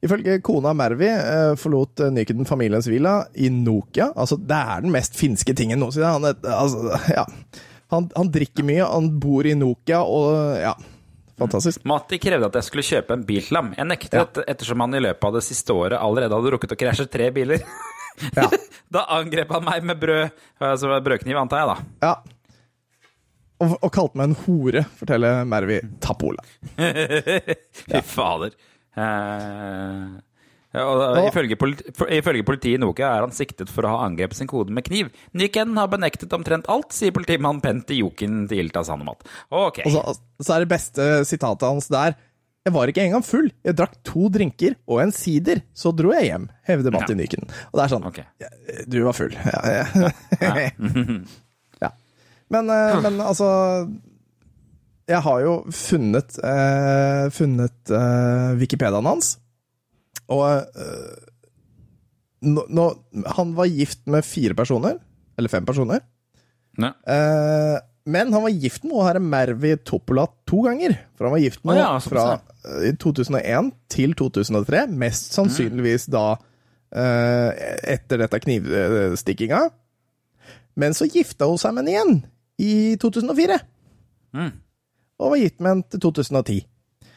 Ifølge kona Mervi forlot Nyken familiens villa i Nokia. Altså, det er den mest finske tingen noensinne. Han, er- altså, ja. han, han drikker mye, han bor i Nokia, og ja Fantastisk. Matti krevde at jeg skulle kjøpe en bil til ham. Jeg nektet Ja. ettersom han i løpet av det siste året allerede hadde rukket å krasje tre biler. Ja. da angrep han meg med brød, altså brødkniv, antar jeg, da. Ja. Og, og kalte meg en hore, forteller Mervi Tapola. Fy fader. Uh... ja, og, ifølge, politi ifølge politiet i Nokia er han siktet for å ha angrepet sin kode med kniv. Nyken har benektet omtrent alt, sier politimann Penti Jokin til Ilta Sanomat. Okay. Og så, så er det beste sitatet hans der Jeg var ikke engang full. Jeg drakk to drinker og en sider, så dro jeg hjem, hevder Matti Nyken. Og det er sånn okay. ja, Du var full. Ja, ja. ja. Men, eh, men altså Jeg har jo funnet eh, Funnet eh, Wikipediaen hans, og eh, nå, nå, Han var gift med fire personer. Eller fem personer. Ja. Eh, men han var gift med herre Mervi Topola to ganger. For han var gift med Å ja, fra såpass, eh, 2001 til 2003. Mest sannsynligvis da uh, etter dette knivstikkinga. Men så gifta hun seg med ham igjen i 2004. Mm. Og var gitt med ham til 2010.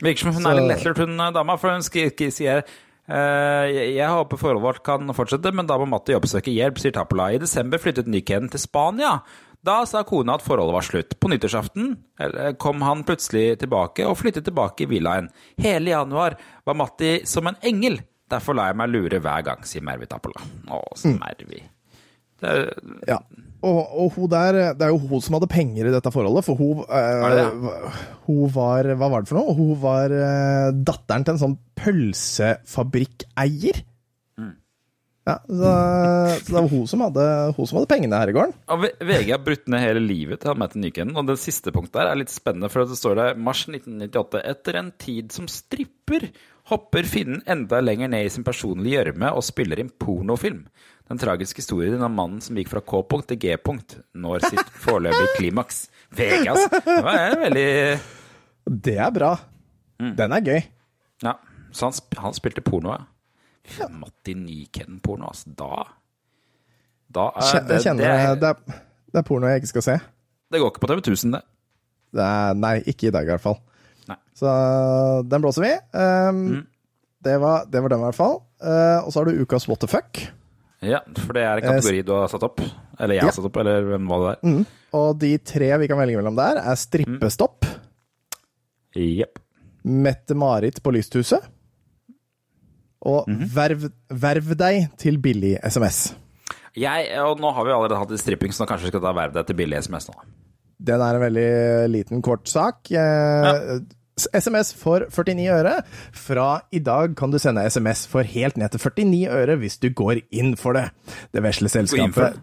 Virker som hun Så- er litt lettlurt, hun eh, dama, for hun sier Uh, jeg, jeg håper forholdet vårt kan fortsette, men da må Matti jobbsøke hjelp, sier Tapola. I desember flyttet Nyken til Spania. Da sa kona at forholdet var slutt. På nyttårsaften eh, kom han plutselig tilbake og flyttet tilbake i villaen. Hele januar var Matti som en engel. Derfor lar jeg meg lure hver gang, sier Mervi Tapola. Å, så Mm. Mervi. Det er, Ja. Og, og hun der, det er jo hun som hadde penger i dette forholdet, for hun, eh, Var det det? hun var Hva var det for noe? Hun var eh, datteren til en sånn pølsefabrikkeier. Ja, så, så det var hun som hadde, hun som hadde pengene her i gården. Ja, VG har brutt ned hele livet til Mette Nykänen, og det siste punktet der er litt spennende, for det står der mars 1998. Etter en tid som stripper hopper finnen enda lenger ned i sin personlige gjørme og spiller inn pornofilm. Den tragiske historien om mannen som gikk fra K-punkt til G-punkt, når sitt foreløpige klimaks. VG, altså. Det var veldig Det er bra. Mm. Den er gøy. Ja, så han, han spilte porno, ja. Matti Nykänen-porno, altså. Da Da er det, Jeg kjenner det, det, er, det er porno jeg ikke skal se. det går ikke på TV 1000, det. Det er, nei, ikke i dag i hvert fall. Nei. Så den blåser vi. Um, det, var, det var den i hvert fall. Uh, og så har du ukas what the fuck. Ja, for det er en kategori du har satt opp. Eller jeg Ja. har satt opp, eller hvem var det der? Mm. Og de tre vi kan velge mellom der, er strippestopp, Jepp. Mette-Marit på Lysthuset og Mhm. verv, verv deg til billig SMS. Jeg, og nå har vi allerede hatt litt stripping, så nå kanskje vi skal ta verv deg til billig SMS nå. Den er en veldig liten, kort sak. Ja. SMS for 49 øre. Fra i dag kan du sende SMS for helt ned til 49 øre hvis du går inn for det. Det vesle selskapet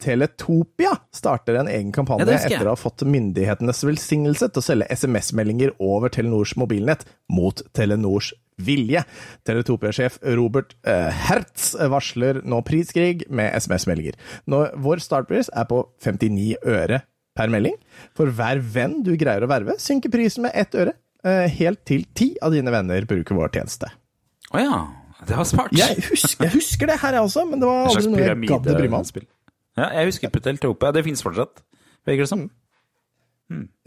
Teletopia starter en egen kampanje Ja, etter å ha fått myndighetenes velsignelse til å selge SMS-meldinger over Telenors mobilnett mot Telenors vilje. Teletopia-sjef Robert eh, Hertz varsler nå priskrig med SMS-meldinger. Vår startpris er på 59 øre per melding. For hver venn du greier å verve, synker prisen med ett øre. eh, Helt til ti av dine venner bruker vår tjeneste. Å ja. Det var smart. Jeg husker, jeg husker det her, jeg også, men det var aldri noe jeg gadd å bry meg om. Ja, jeg husker på Teletopia. Det finnes fortsatt, virker det som.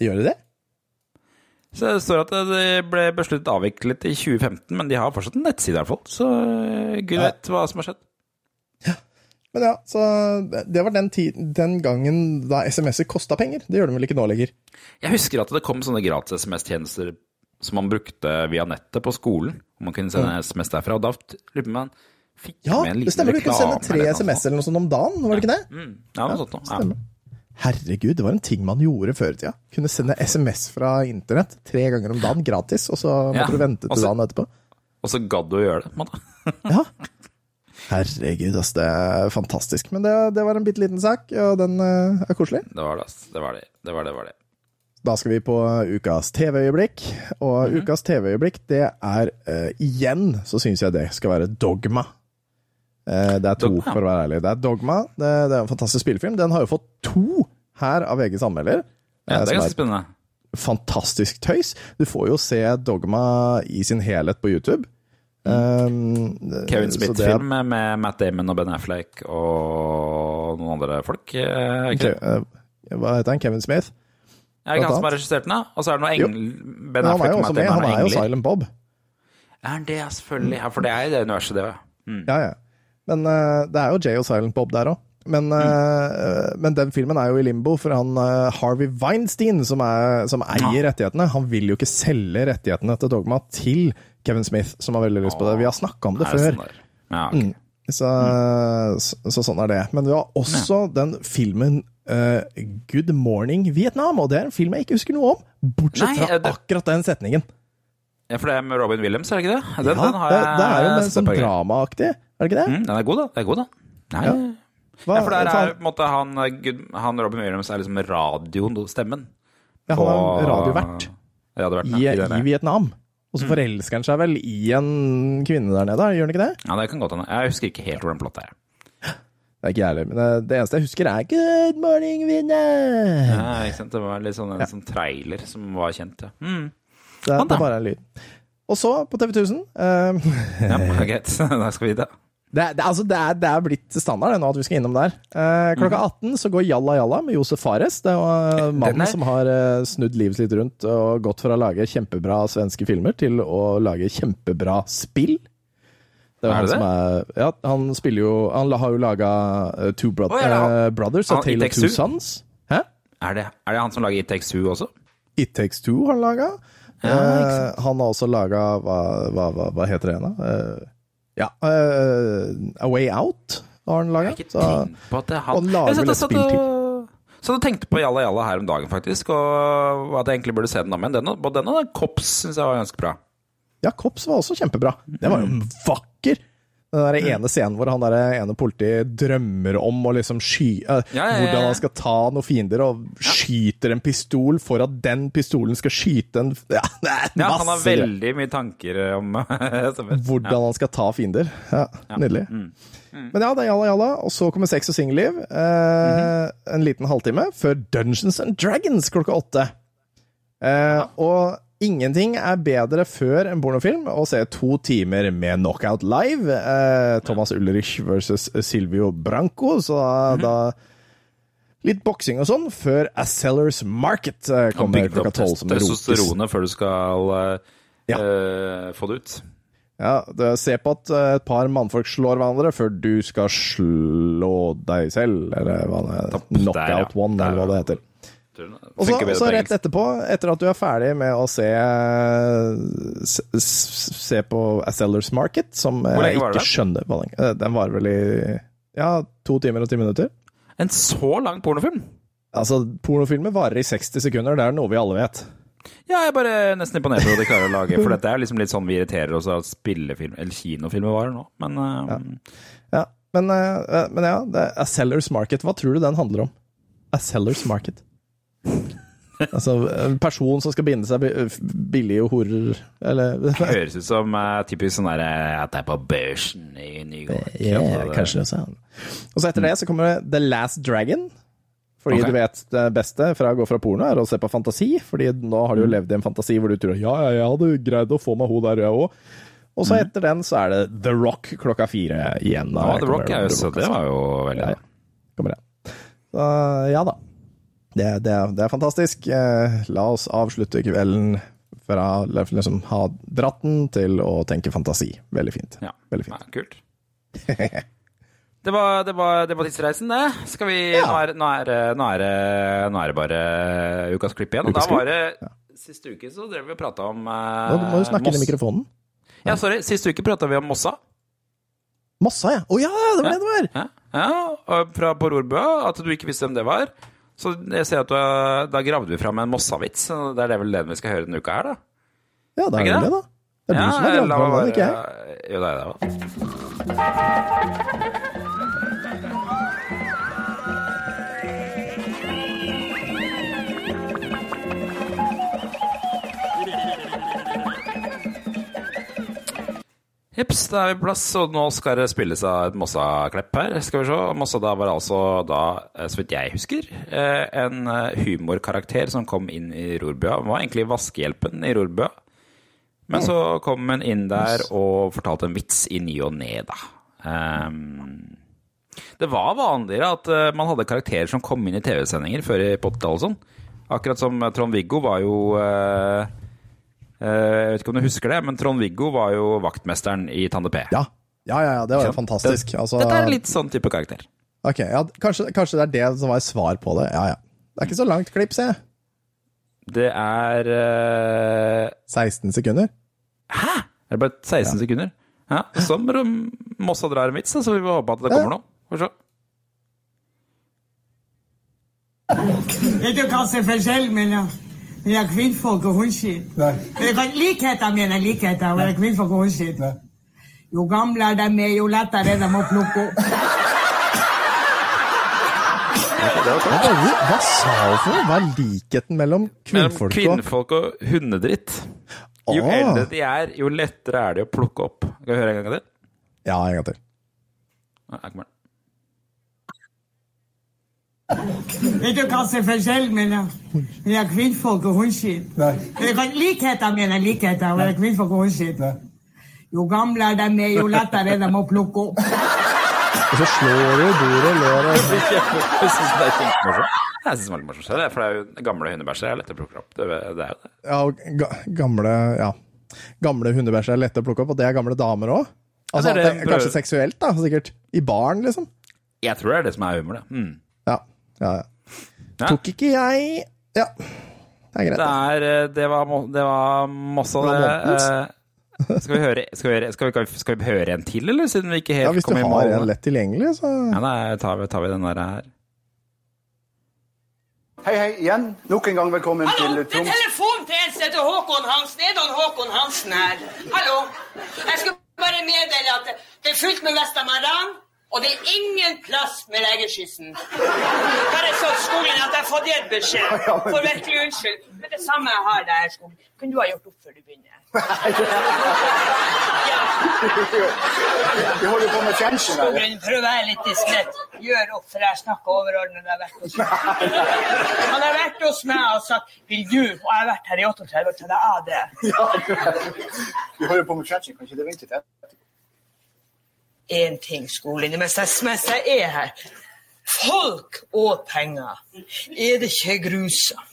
Gjør det det? Så det står at det ble besluttet avviklet i 2015, men de har fortsatt en nettside i hvert fall. Så eh, gud Ja. vet hva som har skjedd. Ja. Men ja, så det var den, tiden, den gangen da SMS-er kosta penger. Det gjør de vel ikke nå lenger. Jeg husker at det kom sånne gratis SMS-tjenester som man brukte via nettet på skolen. Og man kunne sende SMS derfra, og da lurer man fikk Ja, med en liten det stemmer. Du kunne sende tre SMS-er eller noe sånt om dagen, var det ikke det? Mm, ja, noe sånt noe. Ja. Herregud, det var en ting man gjorde før i tida. Kunne sende SMS fra internett tre ganger om dagen gratis, og så måtte Ja, du vente til dagen etterpå. Og så gadd du å gjøre det, på. Ja. Herregud, ass, det er fantastisk. Men det, det var en bitte liten sak, og den uh, er koselig. Det var det, ass. Det var det. Det var det, var det. Da skal vi på ukas TV-øyeblikk. Og Mhm. ukas TV-øyeblikk, det er uh, igjen, så syns jeg det skal være Dogma. Eh, det er to, Dogma, for å være ærlig. Det er Dogma. Det, det er en fantastisk spillefilm. Den har jo fått to her av VGs anmelder. Ja, eh, det er ganske spennende. fantastisk tøys. Du får jo se Dogma i sin helhet på YouTube. Um. Kevin Smith-film er- med Matt Damon og Ben Affleck og noen andre folk. eh, ikke? Eh, Hva heter han? Kevin Smith? Er det ikke han som har regissert den? Og så er det noe Jo. engel... Ben Affleck Matt. Damon Han er er jo. Silent Bob. Er han det, selvfølgelig? Ja, for det er i det universet, det. òg. Mm. Ja, ja. Men eh, det er jo Jay og Silent Bob der òg. Men, Mm. eh, men den filmen er jo i limbo, for han eh, Harvey Weinstein, som, er, som eier rettighetene, han vil jo ikke selge rettighetene til Dogma til Kevin Smith, som har veldig lyst på det. Vi har snakka om det det før. sånn? Ja, okay. Mm. Så, så, så sånn er det. Men vi har også den filmen uh, Good Morning Vietnam, og det er en film jeg ikke husker noe om, bortsett Nei, fra det- akkurat den setningen. ja, for det er med Robin Williams, er det ikke det? Den, ja, den har jeg det er jo med sånn dramaaktig, er det ikke det? Mm, den er god, da. Det er god, da. Nei, Ja. ja. For der er måte han, eh, han Robin Williams er liksom radiostemmen. Ja, han er radiovert Radiovert, i, ja, i i. Vietnam. Og så forelsker han seg vel i en kvinne der nede, gjør han ikke det? ja, det kan godt hende. Jeg husker ikke helt hvordan plottet er. Det er ikke jeg heller. Men eh, det eneste jeg husker, er 'Good morning, vinner'. Ja, ikke sant? Det var litt sånn en sånn trailer som var kjent, ja. Mm. Det, da. er bare en lyd. Og så, på TV 1000 eh, Ja, greit. Da skal vi det. Det, er- det, er- altså, det, er, det er blitt standard det, nå at vi skal innom der. Eh, klokka 18 så går Jalla Jalla med Josef Fares. Det er mannen Mhm. er- som har eh, snudd livet sitt rundt og gått fra å lage kjempebra svenske filmer til å lage kjempebra spill. Det Er han det som er Ja, han spiller jo Han har jo laga Two Bro oh, ja, ja. eh, Brothers, og Tale of Two? Sons. Hæ? Er det, er det han som lager It Takes Two også? It Takes Two har han laga. Ja, Eh, han har også laga hva, hva, hva, hva heter det igjen, da? Eh, ja, Uh, A Way Out har han laga. og lager vel et spill og- Så og tenkte på Jalla Jalla her om dagen, faktisk, og at jeg egentlig burde se den om igjen. Den, både den og den Kops syns jeg var ganske bra. Ja, Kops var også kjempebra. Det var jo Mm. vakker! Den der ene scenen hvor han der ene politiet drømmer om å liksom sky... uh, Ja, ja, ja, Hvordan han skal ta noen fiender, og skyter en pistol for at den pistolen skal skyte en Ja, han har veldig mye tanker om Stemmer. Hvordan han skal ta fiender. Ja, Nydelig. Mm. Men ja, det er jalla jalla. Og så kommer sex og singelliv. Eh, En liten halvtime før Dungeons and Dragons klokka åtte. Eh, og ingenting er bedre før en pornofilm å se to timer med Knockout Live. Eh, Thomas Ulrich versus Silvio Branco. Så da, da Litt boksing og sånn før A Sellers Market eh, kommer klokka tolv. som testosteronet før du skal eh, Ja. eh, få det ut. Ja, det, se på at eh, et par mannfolk slår hverandre før du skal slå deg selv, eller hva det er. Knockout Der, ja. one, eller hva det heter. Og så, på rett etterpå, etter at du er ferdig med å se Se på A Sellers Market, som jeg lenge ikke det? skjønner hva den eh, Den varer vel i ja, to timer og ti minutter. En så lang pornofilm? Altså, pornofilmer varer i 60 sekunder, det er noe vi alle vet. Ja, jeg er bare nesten imponert over at de klarer å lage For dette er liksom litt sånn vi irriterer oss av at spillefilm eller kinofilmer varer nå. Men eh, Ja, men, eh, men ja, A Sellers Market, hva tror du den handler om? A Sellers Market. Altså, en person som skal binde seg Billig billige horer, eller høres ut som uh, typisk sånn der eh, at det er på børsen i. Ja, Så det- kanskje det. sånn. Og så etter det så kommer det The Last Dragon. Fordi okay. du vet det beste fra å gå fra porno er å se på fantasi. Fordi nå har du Mm. jo levd i en fantasi hvor du tror ja, ja, jeg hadde greid å få meg hun der, jeg òg. Og Mm. så etter den så er det The Rock klokka fire igjen. Ja, The Rock er jo så Det var jo veldig Ja, ja. Kommer det. Så ja da. Det, det, det er fantastisk. Eh, la oss avslutte kvelden fra liksom ha dratt den til å tenke fantasi. Veldig fint. Ja. Veldig Ja, kult. Det var, det, var, det var tidsreisen, det. Skal vi, Ja. nå, er, nå, er, nå, er, det- nå er det bare ukas klipp igjen. Og da var det Siste uke så drev vi og prata om eh, Nå må du snakke inn i mikrofonen. Ja, sorry. Siste uke prata vi om Mossa. Mossa, ja. Å ja, det var det det var! Ja, ja fra på Rorbø. At du ikke visste hvem det var. Så jeg ser at du da gravde vi fram en Mossa-vits. Det er det vel den vi skal høre denne uka her, da. Ja, det er vel det? det, da. Det er du som har gravd fram den, ikke jeg. Jo, det er det. da. Jeps, da er vi på plass, og nå skal det spilles av et Mossa-klepp her. Skal vi se. Mossa da var altså da, eh, så vidt jeg husker, eh, en eh, humorkarakter som kom inn i Rorbua. Han var egentlig vaskehjelpen i Rorbua. Men så kom han inn der og fortalte en vits i ny og ne, da. Um, det var vanligere at man hadde karakterer som kom inn i TV-sendinger før i 80-tallet og sånn. Akkurat som Trond-Viggo var jo eh, Jeg vet ikke om du husker det, men Trond-Viggo var jo vaktmesteren i Tande P. Ja. Ja, ja, ja, det var jo fantastisk. Altså, Dette er litt sånn type karakter. ok, ja, kanskje, kanskje det er det som var svar på det. Ja, ja. Det er ikke så langt klipp, ser jeg. Det er uh... 16 sekunder. Hæ?! Er det bare 16 sekunder? Ja, Som Mossa drar en vits, så vi får håpe at det kommer noe. Får se. Vet du hva som er forskjellen mellom kvinnfolk og hundskinn? Likheter, mener jeg. Likheter mellom kvinnfolk og hundskitt. Jo gamlere de er, jo lettere er de å plukke opp. Hva, sa hun for noe? Hva er likheten mellom kvinnfolk og kvinnfolk og hundedritt. Jo Åh. eldre de er, jo lettere er de å plukke opp. Skal vi høre en gang til? Ja, en gang til. Kom her kommer den. Vet du hva som er forskjellen mellom mellom kvinnfolk og hva- Likheter, mener jeg. Likheter mellom kvinnfolk og hundskitt Jo gamlere de er, jo lettere er de å plukke opp. Og så slår du bordet og ler. og- Jeg syns det er kjempemorsomt. Jeg synes det er veldig morsomt, for det er jo gamle hundebæsjer er lett å plukke opp. Det, det er jo det. Ja, ga, gamle ja. Gamle hundebæsjer er lette å plukke opp, og det er gamle damer òg. Altså, Ja, det er det det kanskje seksuelt, da, sikkert. I barn, liksom. Jeg tror det er det som er humor, det. Mm. Ja, ja, ja. Tok ikke jeg Ja, det er greit. Det er eh, Det var, det var masse av det. Eh, Skal vi, høre, skal, vi, skal, vi, skal vi høre en til, eller? Siden vi ikke helt Ja, hvis du har mål? en lett tilgjengelig, så Ja, nei, tar vi, tar vi den der her. Hei, hei igjen. Nok en gang velkommen Hallo, til det er telefon til Else til Håkon Hansen. Er Don Håkon Hansen her? Hallo. Jeg skal bare meddele at det- det er fullt med Vestamaran, og det er ingen plass med legeskyssen. Bare så skolen at jeg får gitt beskjed. For virkelig unnskyld. Men det samme jeg har der, skolen. Kunne du ha gjort opp før du begynner? Ja. Vi holder på med fjernsyn her. Skolen, for å være litt diskré, gjør opp, for jeg snakker overordnet. Jeg har vært hos meg. Han har vært hos meg og sagt 'vil du', og jeg har vært her i 38 år, så det er det. Vi holder på med fjernsyn. Kan ikke det vente til etterpå? Én ting, skolen, mens jeg, mens jeg er her. Folk og penger. Er det ikke grusomt?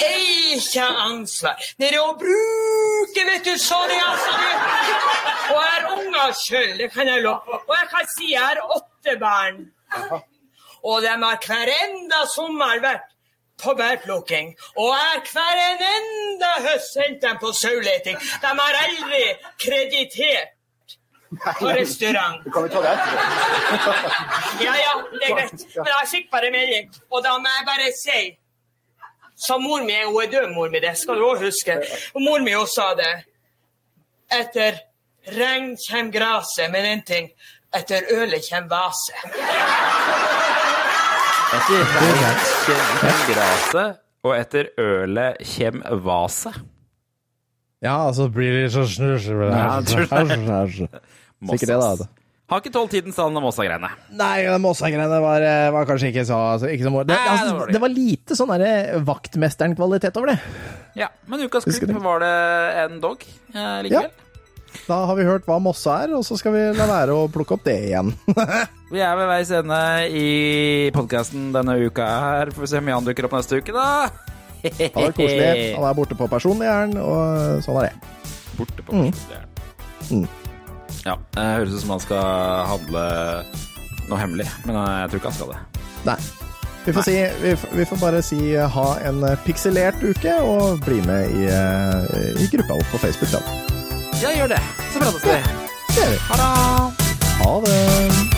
Er Ikke ansvar. er å bruke, vet du, sånn altså. Og jeg er unger sjøl, det kan jeg love. Og jeg kan si jeg har åtte barn. Og de har hver enda sommer vært på bærplukking. Og jeg hver en enda høst sendt dem på saueleting. De har aldri kreditert på restaurant. Kan vi ta det etterpå? Ja, ja, det er greit. Men jeg fikk bare melding, og da må jeg bare si Som mor mi, hun er død, mor mi, det skal du òg huske. Og mor mi også sa det. Etter regn kommer gresset, men en ting. Etter ølet kommer vaset. Etter regn kjem graset, og etter ølet kjem vaset. Ja, altså blir det så snusj Ja, tror Sikkert det, da. altså. Har ikke tålt tiden sånn Mossa-greiene. Nei, Mossa-greiene var, eh, var kanskje ikke så, altså, ikke så moro. Det, Nei, det altså, var det det var lite sånn derre vaktmesteren-kvalitet over det. Ja, men ukas klubb klipp var det en dog eh, likevel. Da har vi hørt hva Mossa er, og så skal vi la være å plukke opp det igjen. Vi er ved veis ende i podkasten denne uka her. Får vi se om Jan dukker opp neste uke, da. Det har vært koselig. Han er borte på personligheren, og sånn er det. Borte på Mm. mm. Ja, det høres ut som han skal handle noe hemmelig, men jeg tror ikke han skal det. Nei. Vi får, si, vi, vi får bare si eh, ha en eh, pikselert uke, og bli med i, eh, i gruppa vår på Facebook. Da. Ja, gjør det. Så prates vi. Det gjør vi. Ha det. Ha det.